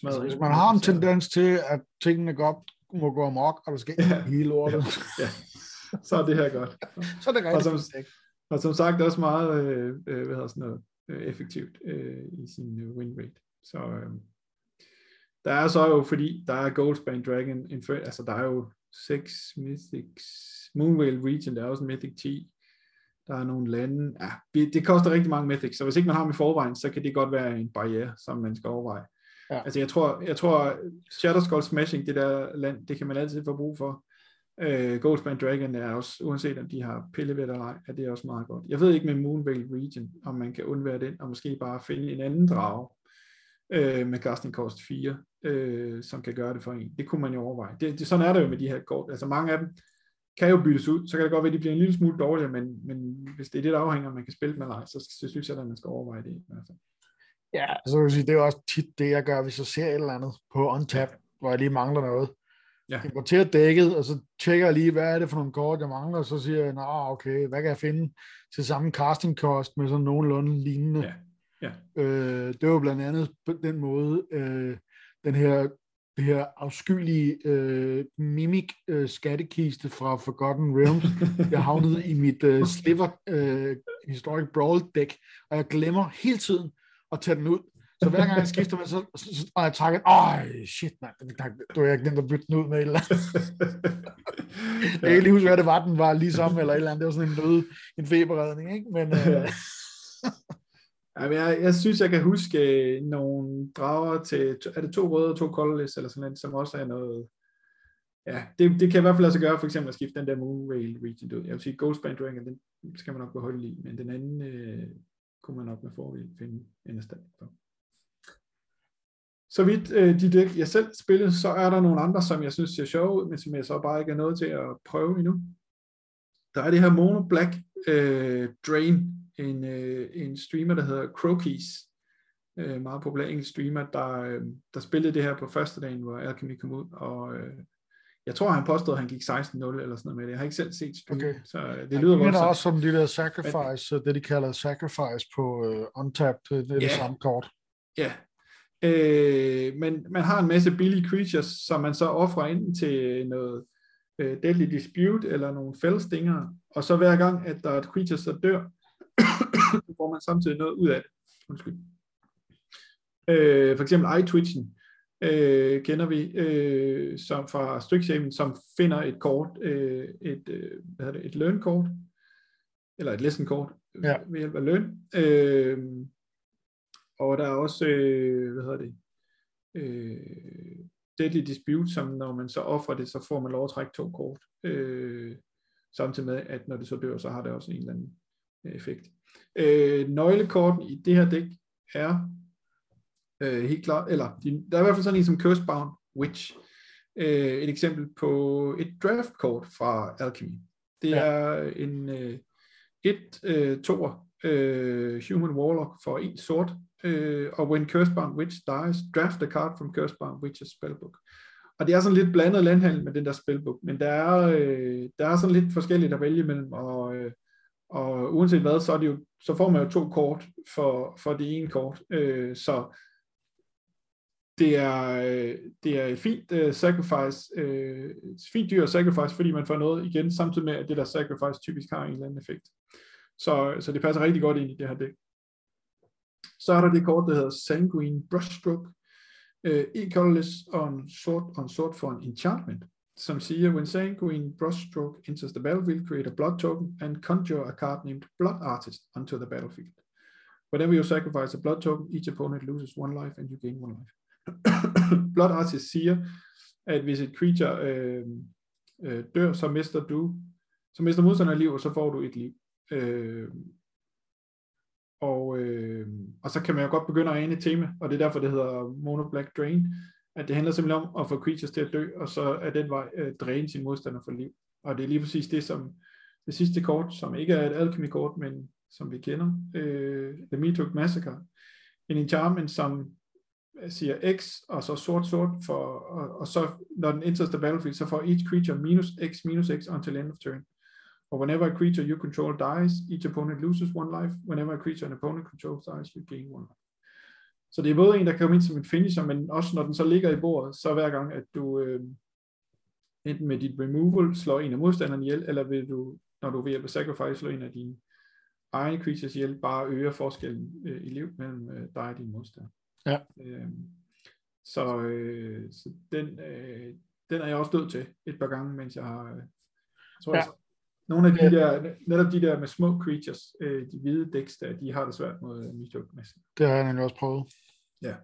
smadre. Hvis man har en tendens til, at tingene godt må gå amok, og der skal ja, hele lortet. Ja, ja. Så er det her godt. så er det rigtig og som, og som sagt også meget øh, øh, hvad hedder sådan noget, øh, effektivt øh, i sin win rate. Så, øh, der er så jo, fordi der er Goldspan Dragon, altså der er jo seks Mythics, Moonvale Region, der er også en Mythic 10, der er nogle lande, ja, det koster rigtig mange Mythics, så hvis ikke man har dem i forvejen, så kan det godt være en barriere, som man skal overveje. Ja. Altså jeg tror, jeg tror Shadow Skull Smashing, det der land, det kan man altid få brug for. Uh, Goldspan Dragon er også, uanset om de har pillevæt eller ej, er det også meget godt. Jeg ved ikke med Moonvale Region, om man kan undvære den, og måske bare finde en anden drage, øh, med casting cost 4, øh, som kan gøre det for en. Det kunne man jo overveje. Det, det, sådan er det jo med de her kort. Altså mange af dem kan jo byttes ud, så kan det godt være, at de bliver en lille smule dårligere, men, men hvis det er det, der afhænger, om man kan spille med eller så, så synes jeg, at man skal overveje det. I hvert fald. Ja, så vil jeg sige, det er også tit det, jeg gør, hvis jeg ser et eller andet på OnTap, ja. hvor jeg lige mangler noget. Ja. Importerer dækket, og så tjekker jeg lige, hvad er det for nogle kort, jeg mangler, og så siger jeg, nah, okay, hvad kan jeg finde til samme casting cost med sådan nogenlunde lignende. Ja. Ja. Øh, det var blandt andet på den måde, øh, den her det her afskyelige øh, mimik øh, skattekiste fra Forgotten Realms. (laughs) Jeg havnede i mit øh, Sliver øh, Historic Brawl deck, og jeg glemmer hele tiden at tage den ud. Så hver gang jeg skifter med, så, så, så og jeg trækker, åh, shit, man, du har jeg glemt at bytte den ud med et eller andet. (laughs) jeg kan lige huske, hvad det var, den var ligesom, eller et eller andet. Det var sådan en nød, en feberredning, ikke? Men, øh, (laughs) Jamen, jeg, jeg synes, jeg kan huske øh, nogle drager til, er det to røde og to colorless, eller sådan noget, som også er noget, ja, det, det kan i hvert fald også gøre, for eksempel at skifte den der Moonrail region ud. Jeg vil sige, Ghostband Dragon, den skal man nok beholde i, men den anden øh, kunne man nok med fordel finde en erstatning for. Så vidt øh, de dæk, jeg selv spillede, så er der nogle andre, som jeg synes ser sjove ud, men som jeg så bare ikke er nået til at prøve endnu. Der er det her Mono Black øh, Drain, en, øh, en streamer, der hedder Crokies, øh, meget populær engelsk streamer, der, øh, der spillede det her på første dagen, hvor Alchemy kom ud, og øh, jeg tror, han påstod, at han gik 16-0 eller sådan noget med det. Jeg har ikke selv set stream, okay. så øh, det lyder godt. Det også som de der sacrifice, men, det de kalder sacrifice på uh, untapped, det er yeah. det samme kort. Ja, øh, men man har en masse billige creatures, som man så offrer ind til noget øh, Deadly Dispute eller nogle fældstinger, og så hver gang, at der er et creature, der dør, (coughs) så får man samtidig noget ud af det. Undskyld. Øh, for eksempel iTwitchen øh, kender vi øh, som fra Strixhaven, som finder et kort, øh, et, øh, hvad hedder det, et learn-kort, eller et lesson-kort ja. ved hjælp af løn. Øh, og der er også, øh, hvad hedder det, øh, Deadly Dispute, som når man så offrer det, så får man lov at trække to kort. Øh, samtidig med, at når det så dør, så har det også en eller anden effekt. Øh, nøglekorten i det her dæk er øh, helt klart, eller de, der er i hvert fald sådan en som Cursebound Witch. Øh, et eksempel på et draftkort fra Alchemy. Det ja. er en øh, et øh, toer øh, Human Warlock for en sort, øh, og when Cursebound Witch dies, draft a card from Cursebound Witch's spellbook. Og det er sådan lidt blandet landhandel med den der spellbook, men der er, øh, der er sådan lidt forskelligt at vælge mellem, og øh, og uanset hvad, så, er det jo, så får man jo to kort for, for det ene kort. Øh, så det er, øh, det er et fint uh, sacrifice, uh, fint dyr sacrifice, fordi man får noget igen, samtidig med, at det der sacrifice typisk har en eller anden effekt. Så, så det passer rigtig godt ind i det her dæk. Så er der det kort, der hedder Sanguine Brushstroke. Uh, e-colorless on sort, on sort for en enchantment som siger, when Sanguine Brushstroke enters the battlefield, create a blood token and conjure a card named Blood Artist onto the battlefield. Whenever you sacrifice a blood token, each opponent loses one life and you gain one life. (coughs) blood Artist siger, at hvis et creature øh, øh, dør, så mister du, så mister modstanderen liv, og så får du et liv. Øh, og, øh, og så kan man jo godt begynde at ane et tema, og det er derfor, det hedder Mono Black Drain, at det handler simpelthen om at få creatures til at dø, og så er den vej øh, dræne sin modstander for liv. Og det er lige præcis det, som det sidste kort, som ikke er et alchemy-kort, men som vi kender, øh, The Meathook Massacre. En enchantment, som siger X, og så sort sort, for, og, og så når den enters the battlefield, så får each creature minus X minus X until end of turn. Og whenever a creature you control dies, each opponent loses one life. Whenever a creature an opponent controls dies, you gain one life. Så det er både en, der kan komme ind som en finisher, men også når den så ligger i bordet, så hver gang, at du øh, enten med dit removal slår en af modstanderne ihjel, eller vil du, når du ved at sacrifice slår en af dine egne creatures ihjel, bare øger forskellen øh, i liv mellem øh, dig og din modstander. Ja. Øh, så, øh, så den, øh, den er jeg også død til et par gange, mens jeg har... Øh, tror, ja. jeg, nogle af de der, netop de der med små creatures, øh, de hvide dæks der, de har det svært mod Mishok Det har jeg nemlig også prøvet. Ja.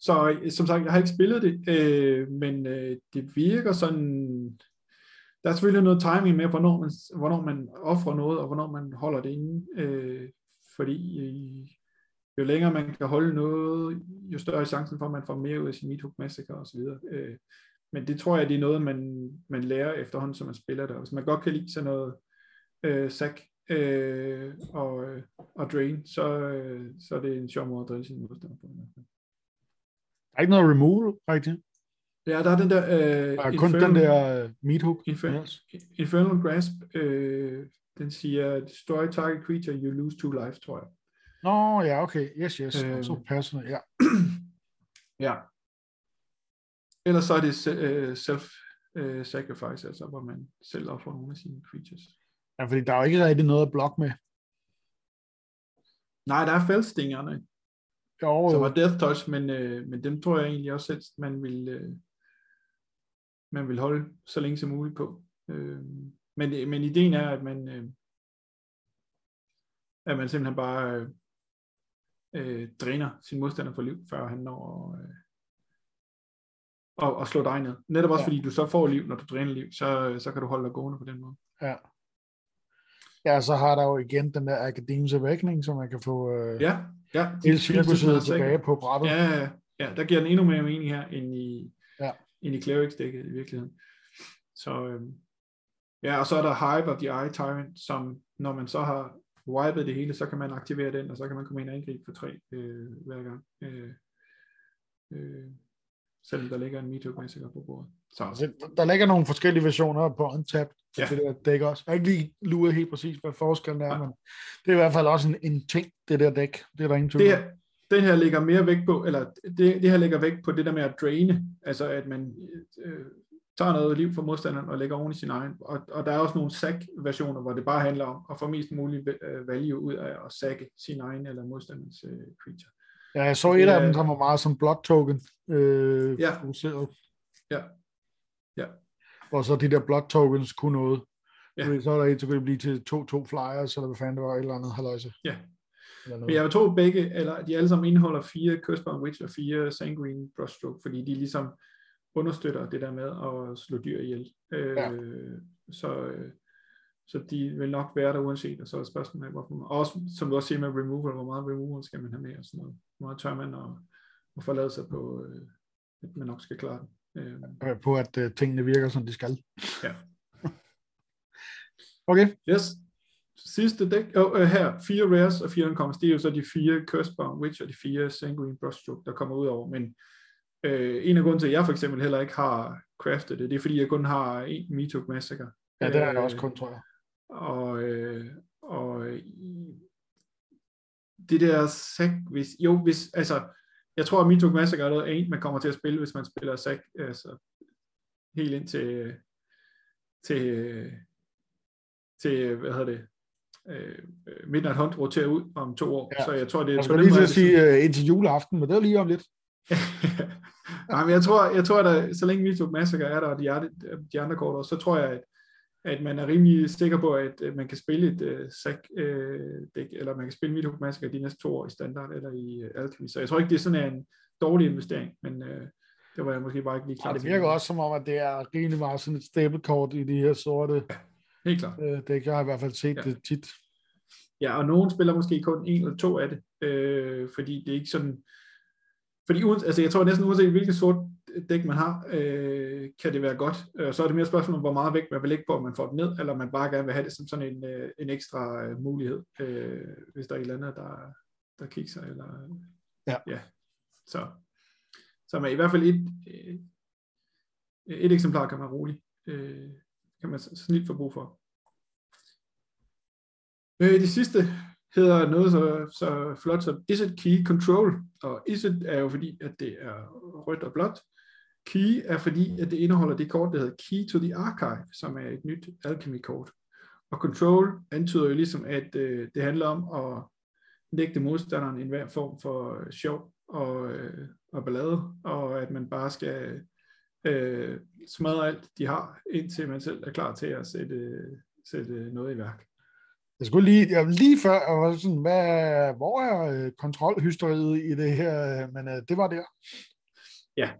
Så som sagt, jeg har ikke spillet det, øh, men øh, det virker sådan, der er selvfølgelig noget timing med, hvornår man, hvornår man offrer noget, og hvornår man holder det inde, øh, fordi øh, jo længere man kan holde noget, jo større er chancen for, at man får mere ud af sin Meathook Massacre osv. Øh, men det tror jeg, det er noget, man, man lærer efterhånden, som man spiller der. Hvis man godt kan lide sådan noget øh, sack øh, og, øh, og drain, så, øh, så er det en sjov måde at drille sin modstander på. Der er ikke noget removal, rigtigt? Ja, der er den der... Øh, der er kun den der uh, meat hook. Infernal, yes. Infernal Grasp, øh, den siger, destroy target creature, you lose two lives, tror jeg. Nå, ja, okay. Yes, yes. Øh, så passer ja. (clears throat) ja. Ellers så er det uh, self-sacrifice, uh, altså hvor man selv offrer nogle af sine creatures. Ja, fordi der er jo ikke rigtig noget at blokke med. Nej, der er fældstingerne, jo, som er death touch, men, uh, men dem tror jeg egentlig også at man vil, uh, man vil holde så længe som muligt på. Uh, men, men ideen er, at man, uh, at man simpelthen bare uh, uh, dræner sin modstander for liv, før han når uh, og, og slå dig ned. Netop også ja. fordi du så får liv, når du dræner liv, så, så kan du holde dig gående på den måde. Ja. Ja, så har der jo igen den der Academics Awakening, som man kan få øh, ja, ja, hele cirkuset tilbage på brættet. Ja, ja, der giver den endnu mere mening her, end i, ja. end i Clerics-dækket i virkeligheden. Så øh, ja, og så er der Hive of the Eye Tyrant, som når man så har wipet det hele, så kan man aktivere den, og så kan man komme ind og angribe for tre øh, hver gang. Øh, øh, selvom der ligger en MeToo Massacre på bordet. Så. Altså, der ligger nogle forskellige versioner på Untapped, ja. det der dæk også. Jeg har ikke lige luret helt præcis, hvad forskellen er, ja. men det er i hvert fald også en, en ting, det der dæk. Det er der ingen tvivl det, Den her ligger mere vægt på, eller det, det her ligger vægt på det der med at draine, altså at man øh, tager noget liv fra modstanderen og lægger oven i sin egen. Og, og der er også nogle sack-versioner, hvor det bare handler om at få mest muligt øh, value ud af at sække sin egen eller modstanderens øh, creature. Ja, jeg så et af dem, som var meget som block token øh, ja. fokuseret. Ja. Ja. Og så de der block tokens kunne noget. Ja. Så er der et, så kunne det blive til 2-2 flyers, eller hvad fanden det var, et eller andet haløjse. Ja. Men jeg tror begge, eller de alle sammen indeholder fire Cursebone Witch og fire Sanguine Brushstroke, fordi de ligesom understøtter det der med at slå dyr ihjel. Øh, ja. Så, øh, så de vil nok være der uanset, og så er spørgsmålet, hvorfor man, også, som du også siger med removal, hvor meget removal skal man have med, og sådan noget. Hvor meget tør man at, at forlade sig på, øh, at man nok skal klare det. Øh. På at uh, tingene virker, som de skal. Ja. (laughs) okay. Yes. Sidste dæk, oh, uh, her, fire rares og fire uncommons, det er jo så de fire Cursebone Witch og de fire Sanguine Brushstroke, der kommer ud over, men uh, en af grunden til, at jeg for eksempel heller ikke har craftet det, det er fordi, jeg kun har en Metok Massacre. Ja, det er jeg også kun, tror jeg. Og, øh, og det der sack, hvis, jo, hvis, altså, jeg tror, at Mitok Massacre er en, man kommer til at spille, hvis man spiller sack, altså, helt ind til, til, til hvad hedder det, øh, Midnight Hunt roterer ud om to år, ja. så jeg tror, det er... Jeg skulle lige til at sige uh, indtil juleaften, men det er lige om lidt. (laughs) Nej, men jeg tror, jeg tror at så længe Mitok Massacre er der, og de, de andre kort så tror jeg, at at man er rimelig sikker på, at øh, man kan spille et uh, sack uh, dæk, eller man kan spille Midhook Massacre de næste to år i standard eller i uh, Alchemy. Så jeg tror ikke, det er sådan en dårlig investering, men uh, det var jeg måske bare ikke lige klar ja, det virker til. også som om, at det er rimelig meget sådan et stablecard i de her sorte helt klart. Uh, dæk. Jeg har i hvert fald set ja. det tit. Ja, og nogen spiller måske kun en eller to af det, øh, fordi det er ikke sådan, fordi altså jeg tror næsten uanset hvilket sort dæk man har, øh, kan det være godt. Øh, så er det mere spørgsmål om, hvor meget vægt man vil lægge på, at man får det ned, eller man bare gerne vil have det som sådan en, øh, en ekstra øh, mulighed, øh, hvis der er et eller andet, der, der kigger. Eller, ja. ja. Så, så man, i hvert fald et, øh, et eksemplar kan man roligt, øh, kan man snit få brug for. Øh, de sidste hedder noget så, så flot som Iset Key Control, og Iset er jo fordi, at det er rødt og blåt. Key er fordi, at det indeholder det kort, der hedder Key to the Archive, som er et nyt alchemy-kort. Og Control antyder jo ligesom, at øh, det handler om at nægte modstanderen en hver form for sjov og, øh, og ballade, og at man bare skal øh, smadre alt, de har, indtil man selv er klar til at sætte, sætte noget i værk. Jeg skulle lige, jeg lige før, jeg var sådan, hvad, hvor er øh, kontrolhysteriet i det her, men øh, det var der. Ja,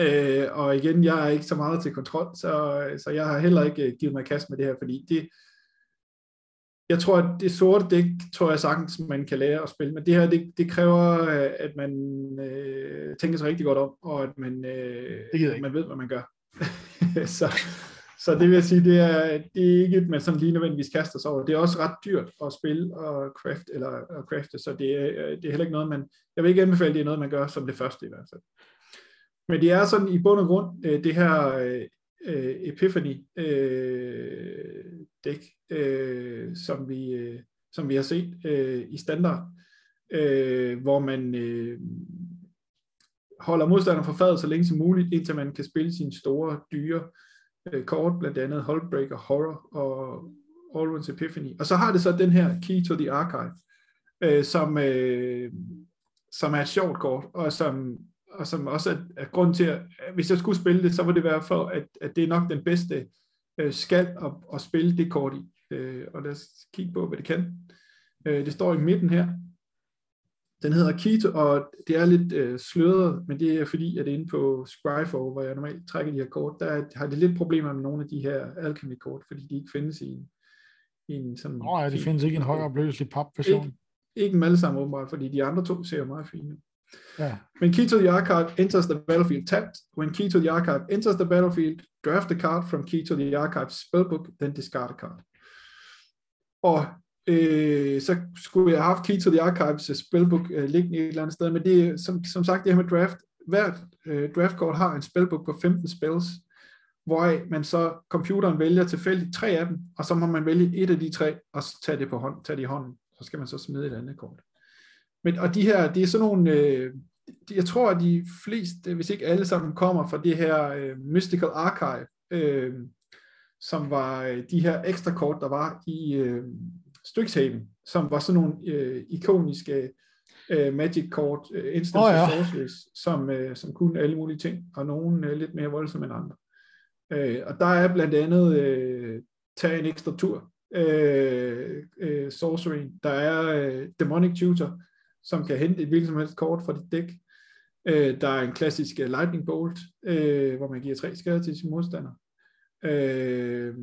øh, og igen, jeg er ikke så meget til kontrol, så, så jeg har heller ikke øh, givet mig kast med det her, fordi det, jeg tror, at det sorte dæk, tror jeg sagtens, man kan lære at spille, men det her, det, det kræver, at man øh, tænker sig rigtig godt om, og at man, øh, man ved, hvad man gør. (laughs) så, så det vil jeg sige, det er, det er ikke et, man sådan lige nødvendigvis kaster sig over. Det er også ret dyrt at spille og craft, eller at crafte, så det er, det er heller ikke noget, man, jeg vil ikke anbefale, det er noget, man gør som det første i hvert fald. Men det er sådan i bund og grund, øh, det her øh, øh, Epiphany øh, dæk, øh, som, vi, øh, som vi har set øh, i standard, øh, hvor man øh, holder modstanderen for fadet så længe som muligt, indtil man kan spille sine store, dyre øh, kort, blandt andet Holdbreaker, Horror og Allruns Epiphany. Og så har det så den her Key to the Archive, øh, som, øh, som er et sjovt kort, og som, og som også er, er grund til, at hvis jeg skulle spille det, så var det være for, at, at det er nok den bedste øh, skal at, at spille det kort i. Øh, og lad os kigge på, hvad det kan. Øh, det står i midten her, den hedder Keto, og det er lidt øh, sløret, men det er fordi, at inde på Scryfall, hvor jeg normalt trækker de her kort, der har det lidt problemer med nogle af de her Alchemy-kort, fordi de ikke findes i en, i en sådan... Nå ja, de fin, findes ikke i en højere opløselig pap-version. Ikke, ikke dem alle sammen åbenbart, fordi de andre to ser meget fine Yeah. When key to the archive enters the battlefield tapped, when key to the archive enters the battlefield, draft a card from key to the archive spellbook, then discard a card. Og øh, så skulle jeg have haft Key to the Archives øh, spellbook øh, liggende et eller andet sted, men det er som, som sagt det her med draft, hvert øh, draftkort har en spellbook på 15 spells, hvor man så computeren vælger tilfældigt tre af dem, og så må man vælge et af de tre, og tage det, på hånd, tage det i hånden, så skal man så smide et andet kort. Men, og de her, det er sådan nogle, øh, jeg tror, at de fleste, hvis ikke alle sammen, kommer fra det her øh, Mystical Archive, øh, som var øh, de her ekstra kort, der var i, øh, Strixhaven, som var sådan nogle øh, ikoniske øh, magic-kort, øh, instant oh, ja. sorceries, som, øh, som kunne alle mulige ting, og nogle øh, lidt mere voldsomme end andre. Øh, og der er blandt andet øh, tage en ekstra tur, øh, øh, sorcery, der er øh, demonic tutor, som kan hente et hvilket som helst kort fra dit dæk. Øh, der er en klassisk øh, lightning bolt, øh, hvor man giver tre skader til sin modstander. Øh,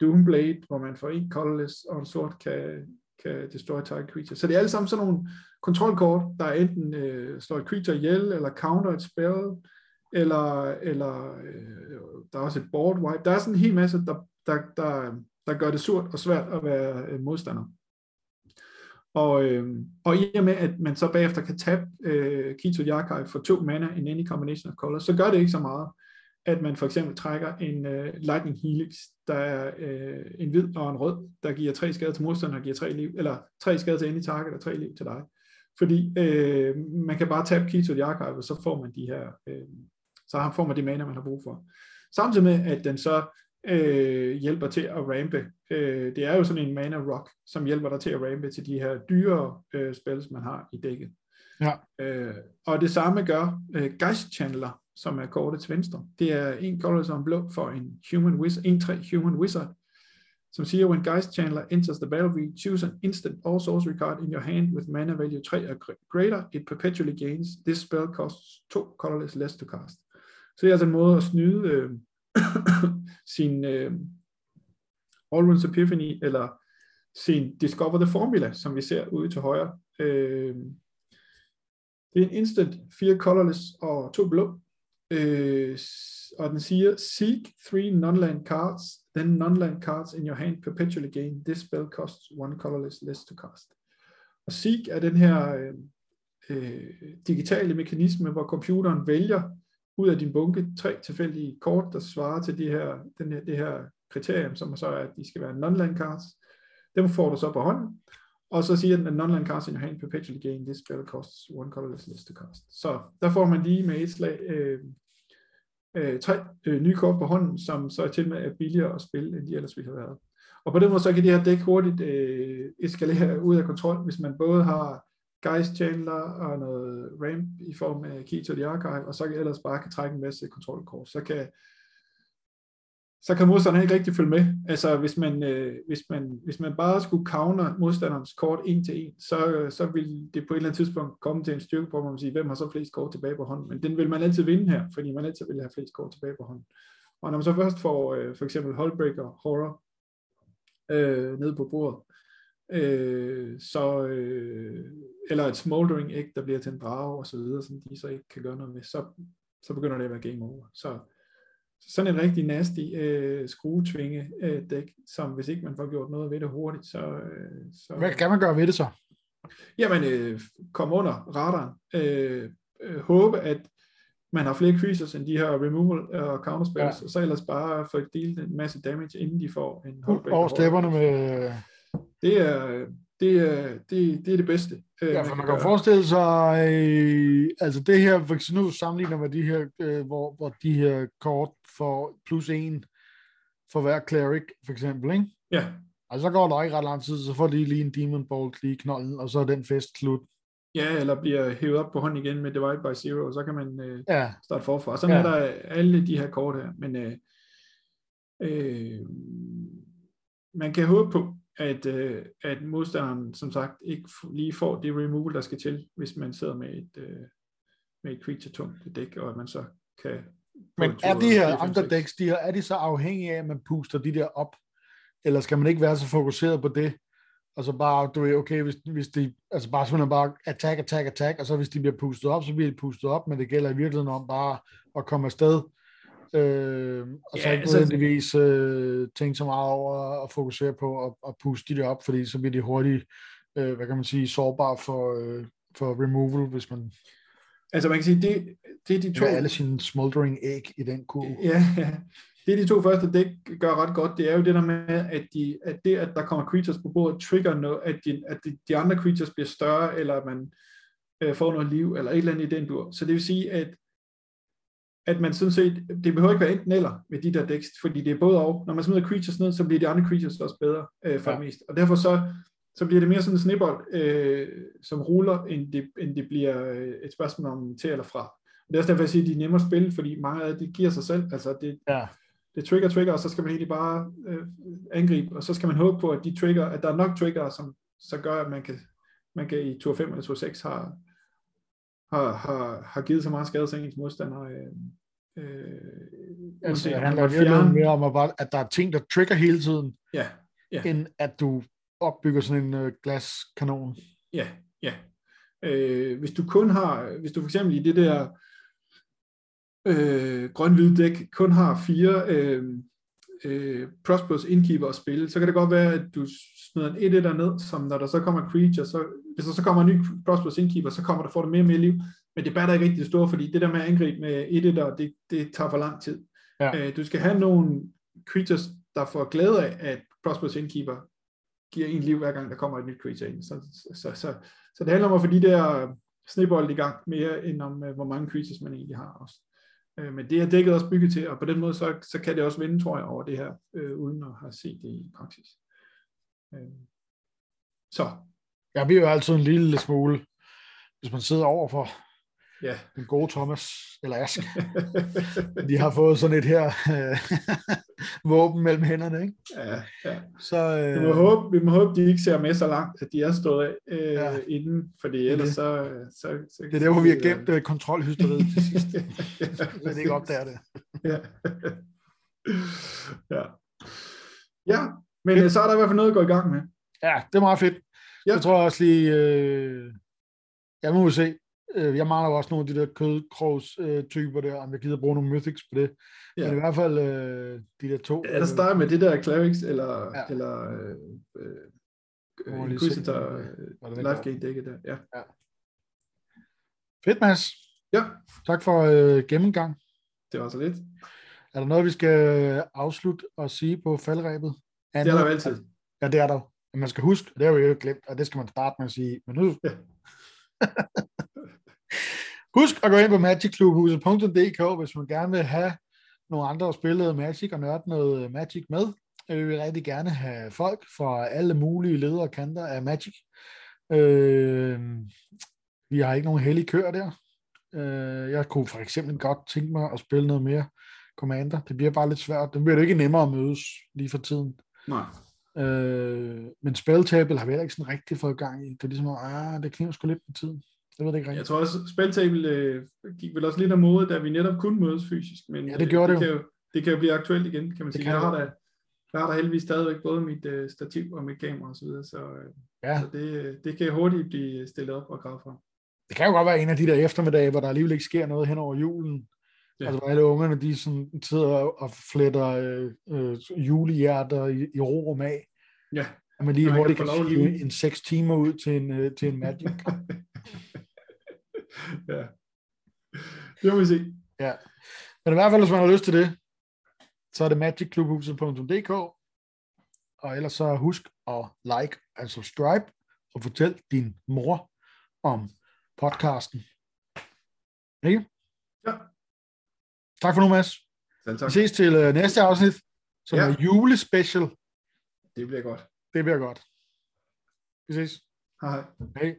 Doomblade, hvor man får en colorless og en sort kan, kan destroy target creature. Så det er alle sammen sådan nogle kontrolkort, der enten øh, slår et creature ihjel, eller counter et spell, eller, eller øh, der er også et board wipe. Der er sådan en hel masse, der, der, der, der gør det surt og svært at være øh, modstander. Og, øh, og i og med, at man så bagefter kan tabe øh, Kito Yakai for to mana in any combination of colors, så gør det ikke så meget at man for eksempel trækker en øh, Lightning Helix, der er øh, en hvid og en rød, der giver tre skade til modstanderen og giver tre liv, eller tre skade til any target og tre liv til dig. Fordi øh, man kan bare tabe Kito Yakai, og så får man de her, øh, så får man de mana, man har brug for. Samtidig med, at den så uh, hjælper til at rampe. Uh, det er jo sådan en mana rock, som hjælper dig til at rampe til de her dyre uh, spils, man har i dækket. Ja. Uh, og det samme gør uh, Geist Channeler, som er kortet til venstre. Det er en color som blå for en human wizard, en 3 human wizard, som siger, when Geist Channeler enters the battlefield, choose an instant or sorcery card in your hand with mana value 3 or greater, it perpetually gains. This spell costs 2 colorless less to cast. Så det er altså en måde at snyde øh, (coughs) sin øh, Allruns Epiphany, eller sin Discover the Formula, som vi ser ude til højre. Øh, det er en instant, fire colorless og to blå. Øh, og den siger, seek three non-land cards, then non-land cards in your hand perpetually gain. This spell costs one colorless less to cast. Og seek er den her øh, øh, digitale mekanisme, hvor computeren vælger ud af din bunke tre tilfældige kort, der svarer til de her, den her, det her kriterium, som så er, at de skal være non-land cards. Dem får du så på hånden, og så siger den, at non-land cards in your hand perpetually gain, this spell costs one colorless less to cast. Så der får man lige med et slag øh, øh, tre øh, nye kort på hånden, som så er til med er billigere at spille, end de ellers ville have været. Og på den måde så kan det her dæk hurtigt øh, eskalere ud af kontrol, hvis man både har Geist Chandler og noget ramp i form af Key to the Archive, og så kan ellers bare kan trække en masse kontrolkort. Så kan så kan modstanderen ikke rigtig følge med. Altså hvis man, øh, hvis man, hvis man bare skulle counter modstanderens kort en til en, så, så vil det på et eller andet tidspunkt komme til en styrke på, hvor man siger, hvem har så flest kort tilbage på hånden. Men den vil man altid vinde her, fordi man altid vil have flest kort tilbage på hånden. Og når man så først får øh, for eksempel Holdbreaker Horror, øh, ned på bordet, øh, så, øh, eller et Smoldering Egg, der bliver til en drage og så videre, som de så ikke kan gøre noget med, så, så begynder det at være game over. Så sådan en rigtig nasty øh, skruetvinge øh, dæk, som hvis ikke man får gjort noget ved det hurtigt, så... Øh, så Hvad kan man gøre ved det så? Jamen, øh, kom under radaren. Øh, øh, håbe, at man har flere creatures end de her removal og counterspells, ja. og så ellers bare få delt en masse damage, inden de får en holdback. Over stepperne med... Det er, det er, det, det er det bedste. Øh, ja, for man kan, kan forestille sig, øh, altså det her, for eksempel nu sammenligner med de her, øh, hvor, hvor de her kort får plus en for hver cleric, for eksempel, ikke? Ja. Altså så går der ikke ret lang tid, så får de lige en Demon Bolt lige i knolden, og så er den fest slut. Ja, eller bliver hævet op på hånden igen med Divide by Zero, og så kan man øh, ja. starte forfra. Sådan ja. er der alle de her kort her, men øh, øh, man kan håbe på, at, øh, at modstanderen som sagt ikke lige får det removal, der skal til, hvis man sidder med et, øh, med et creature-tungt dæk, og at man så kan... Men er de her andre decks, de her, er de så afhængige af, at man puster de der op, eller skal man ikke være så fokuseret på det, og så bare, du ved, okay, hvis, hvis de, altså bare sådan bare attack, attack, attack, og så hvis de bliver pustet op, så bliver de pustet op, men det gælder i virkeligheden om bare at komme afsted, øh, og så ja, ikke altså- nødvendigvis øh, tænke så meget over at fokusere på at, at puste de der op, fordi så bliver de hurtigt, øh, hvad kan man sige, sårbare for, øh, for removal, hvis man Altså man kan sige, det, det er de to... alle sine smoldering æg i den kurve. Ja, ja. Det de to første dæk gør ret godt, det er jo det der med, at, de, at det, at der kommer creatures på bordet, trigger noget, at, de, at de, de andre creatures bliver større, eller at man øh, får noget liv, eller et eller andet i den dur. Så det vil sige, at at man sådan set, det behøver ikke være enten eller med de der dæks, fordi det er både og. Når man smider creatures ned, så bliver de andre creatures også bedre øh, for ja. det mest. Og derfor så, så bliver det mere sådan en snibbold, øh, som ruller, end det, end det bliver øh, et spørgsmål om til eller fra. Og det er også derfor, jeg siger, at de er nemmere at spille, fordi mange af det giver sig selv. Altså det, ja. det trigger, trigger, og så skal man egentlig bare øh, angribe, og så skal man håbe på, at de trigger, at der er nok trigger, som så gør, at man kan, man kan i tur 5 eller tur 6 har, har, har, har givet så meget skade til ens modstander. Øh, øh, altså, det handler virkelig mere om, at, bare, at der er ting, der trigger hele tiden, ja, ja. end at du opbygger sådan en øh, glaskanon. Ja, ja. Øh, hvis du kun har, hvis du for eksempel i det der øh, grøn-hvide dæk kun har fire øh, øh, Prosperous Innkeeper at spille, så kan det godt være, at du smider en 1 der ned, som når der så kommer creature, så, hvis der så kommer en ny Prosperous Innkeeper, så kommer der, får du mere og mere liv, men det batter ikke rigtig det store, fordi det der med at angribe med 1 der, det, det tager for lang tid. Ja. Øh, du skal have nogle creatures, der får glæde af, at Prosperous Innkeeper giver en liv hver gang, der kommer et nyt creature ind. Så, så, så, så det handler om at få de der snebold i gang mere, end om hvor mange creatures man egentlig har også. Øh, men det er dækket også bygget til, og på den måde, så, så kan det også vinde, tror jeg, over det her, øh, uden at have set det i praksis. Øh. Så. Jeg bliver jo altid en lille smule, hvis man sidder overfor ja. den gode Thomas, eller Ask. de har fået sådan et her øh, (laughs) våben mellem hænderne, ikke? Ja, ja. Så, øh, vi, må håbe, vi må håbe, de ikke ser med så langt, at de er stået øh, ja. inden, fordi ellers det. så, så, så... Det er der, hvor vi har gemt øh, kontrolhysteriet til sidst. (laughs) ja, så det ikke opdager det. ja. ja. Ja, men fedt. så er der i hvert fald noget at gå i gang med. Ja, det er meget fedt. Ja. Jeg tror også lige, øh, jeg må se, Øh, jeg mangler jo også nogle af de der kødkrogs-typer der, om jeg gider bruge nogle mythics på det. Ja. Men i hvert fald øh, de der to. Ja, der starter med det der clerics, eller, ja. eller øh, øh, Inquisitor øh, life gain dækket der. Ja. ja. Fedt, Mads. Ja. Tak for øh, gennemgang. Det var så lidt. Er der noget, vi skal afslutte og sige på faldrebet? Andet? Det er der jo altid. Ja, det er der. Men man skal huske, det har vi jo glemt, og det skal man starte med at sige. Men nu... Ja. (laughs) Husk at gå ind på magicklubhuset.dk, hvis man gerne vil have nogle andre at spille Magic og nørde noget Magic med. Vi vil rigtig gerne have folk fra alle mulige ledere og kanter af Magic. Øh, vi har ikke nogen hellige køer der. Øh, jeg kunne for eksempel godt tænke mig at spille noget mere Commander. Det bliver bare lidt svært. Det bliver det ikke nemmere at mødes lige for tiden. Nej. Øh, men Spelltable har vi heller ikke sådan rigtig fået gang i. Det er ligesom, ah, det kniver sgu lidt på tiden. Jeg ved det ikke rigtigt. Jeg tror også, Spelltable øh, gik vel også lidt af mode, da vi netop kunne mødes fysisk. Men ja, det gjorde øh, det, det, kan jo. det kan jo blive aktuelt igen, kan man sige. Kan jeg, har da, jeg har da heldigvis stadigvæk både mit øh, stativ og mit kamera og så videre, så, øh, ja. så det, det kan hurtigt blive stillet op og gravet fra. Det kan jo godt være en af de der eftermiddage, hvor der alligevel ikke sker noget hen over julen, Ja. Altså, hvor alle ungerne, de sådan, sidder og fletter øh, øh, julehjerter i, i ro og mag. Ja. Og man lige hurtigt kan kan en seks timer ud til en, øh, til en (laughs) Magic. (laughs) ja. Det må vi se. ja. Men i hvert fald, hvis man har lyst til det, så er det magicklubhuset.dk og ellers så husk at like og subscribe og fortæl din mor om podcasten. Ikke? Ja. Tak for nu, Mads. Selv tak. Vi ses til øh, næste afsnit, som Ja. er julespecial. Det bliver godt. Det bliver godt. Vi ses. Hej. Hej.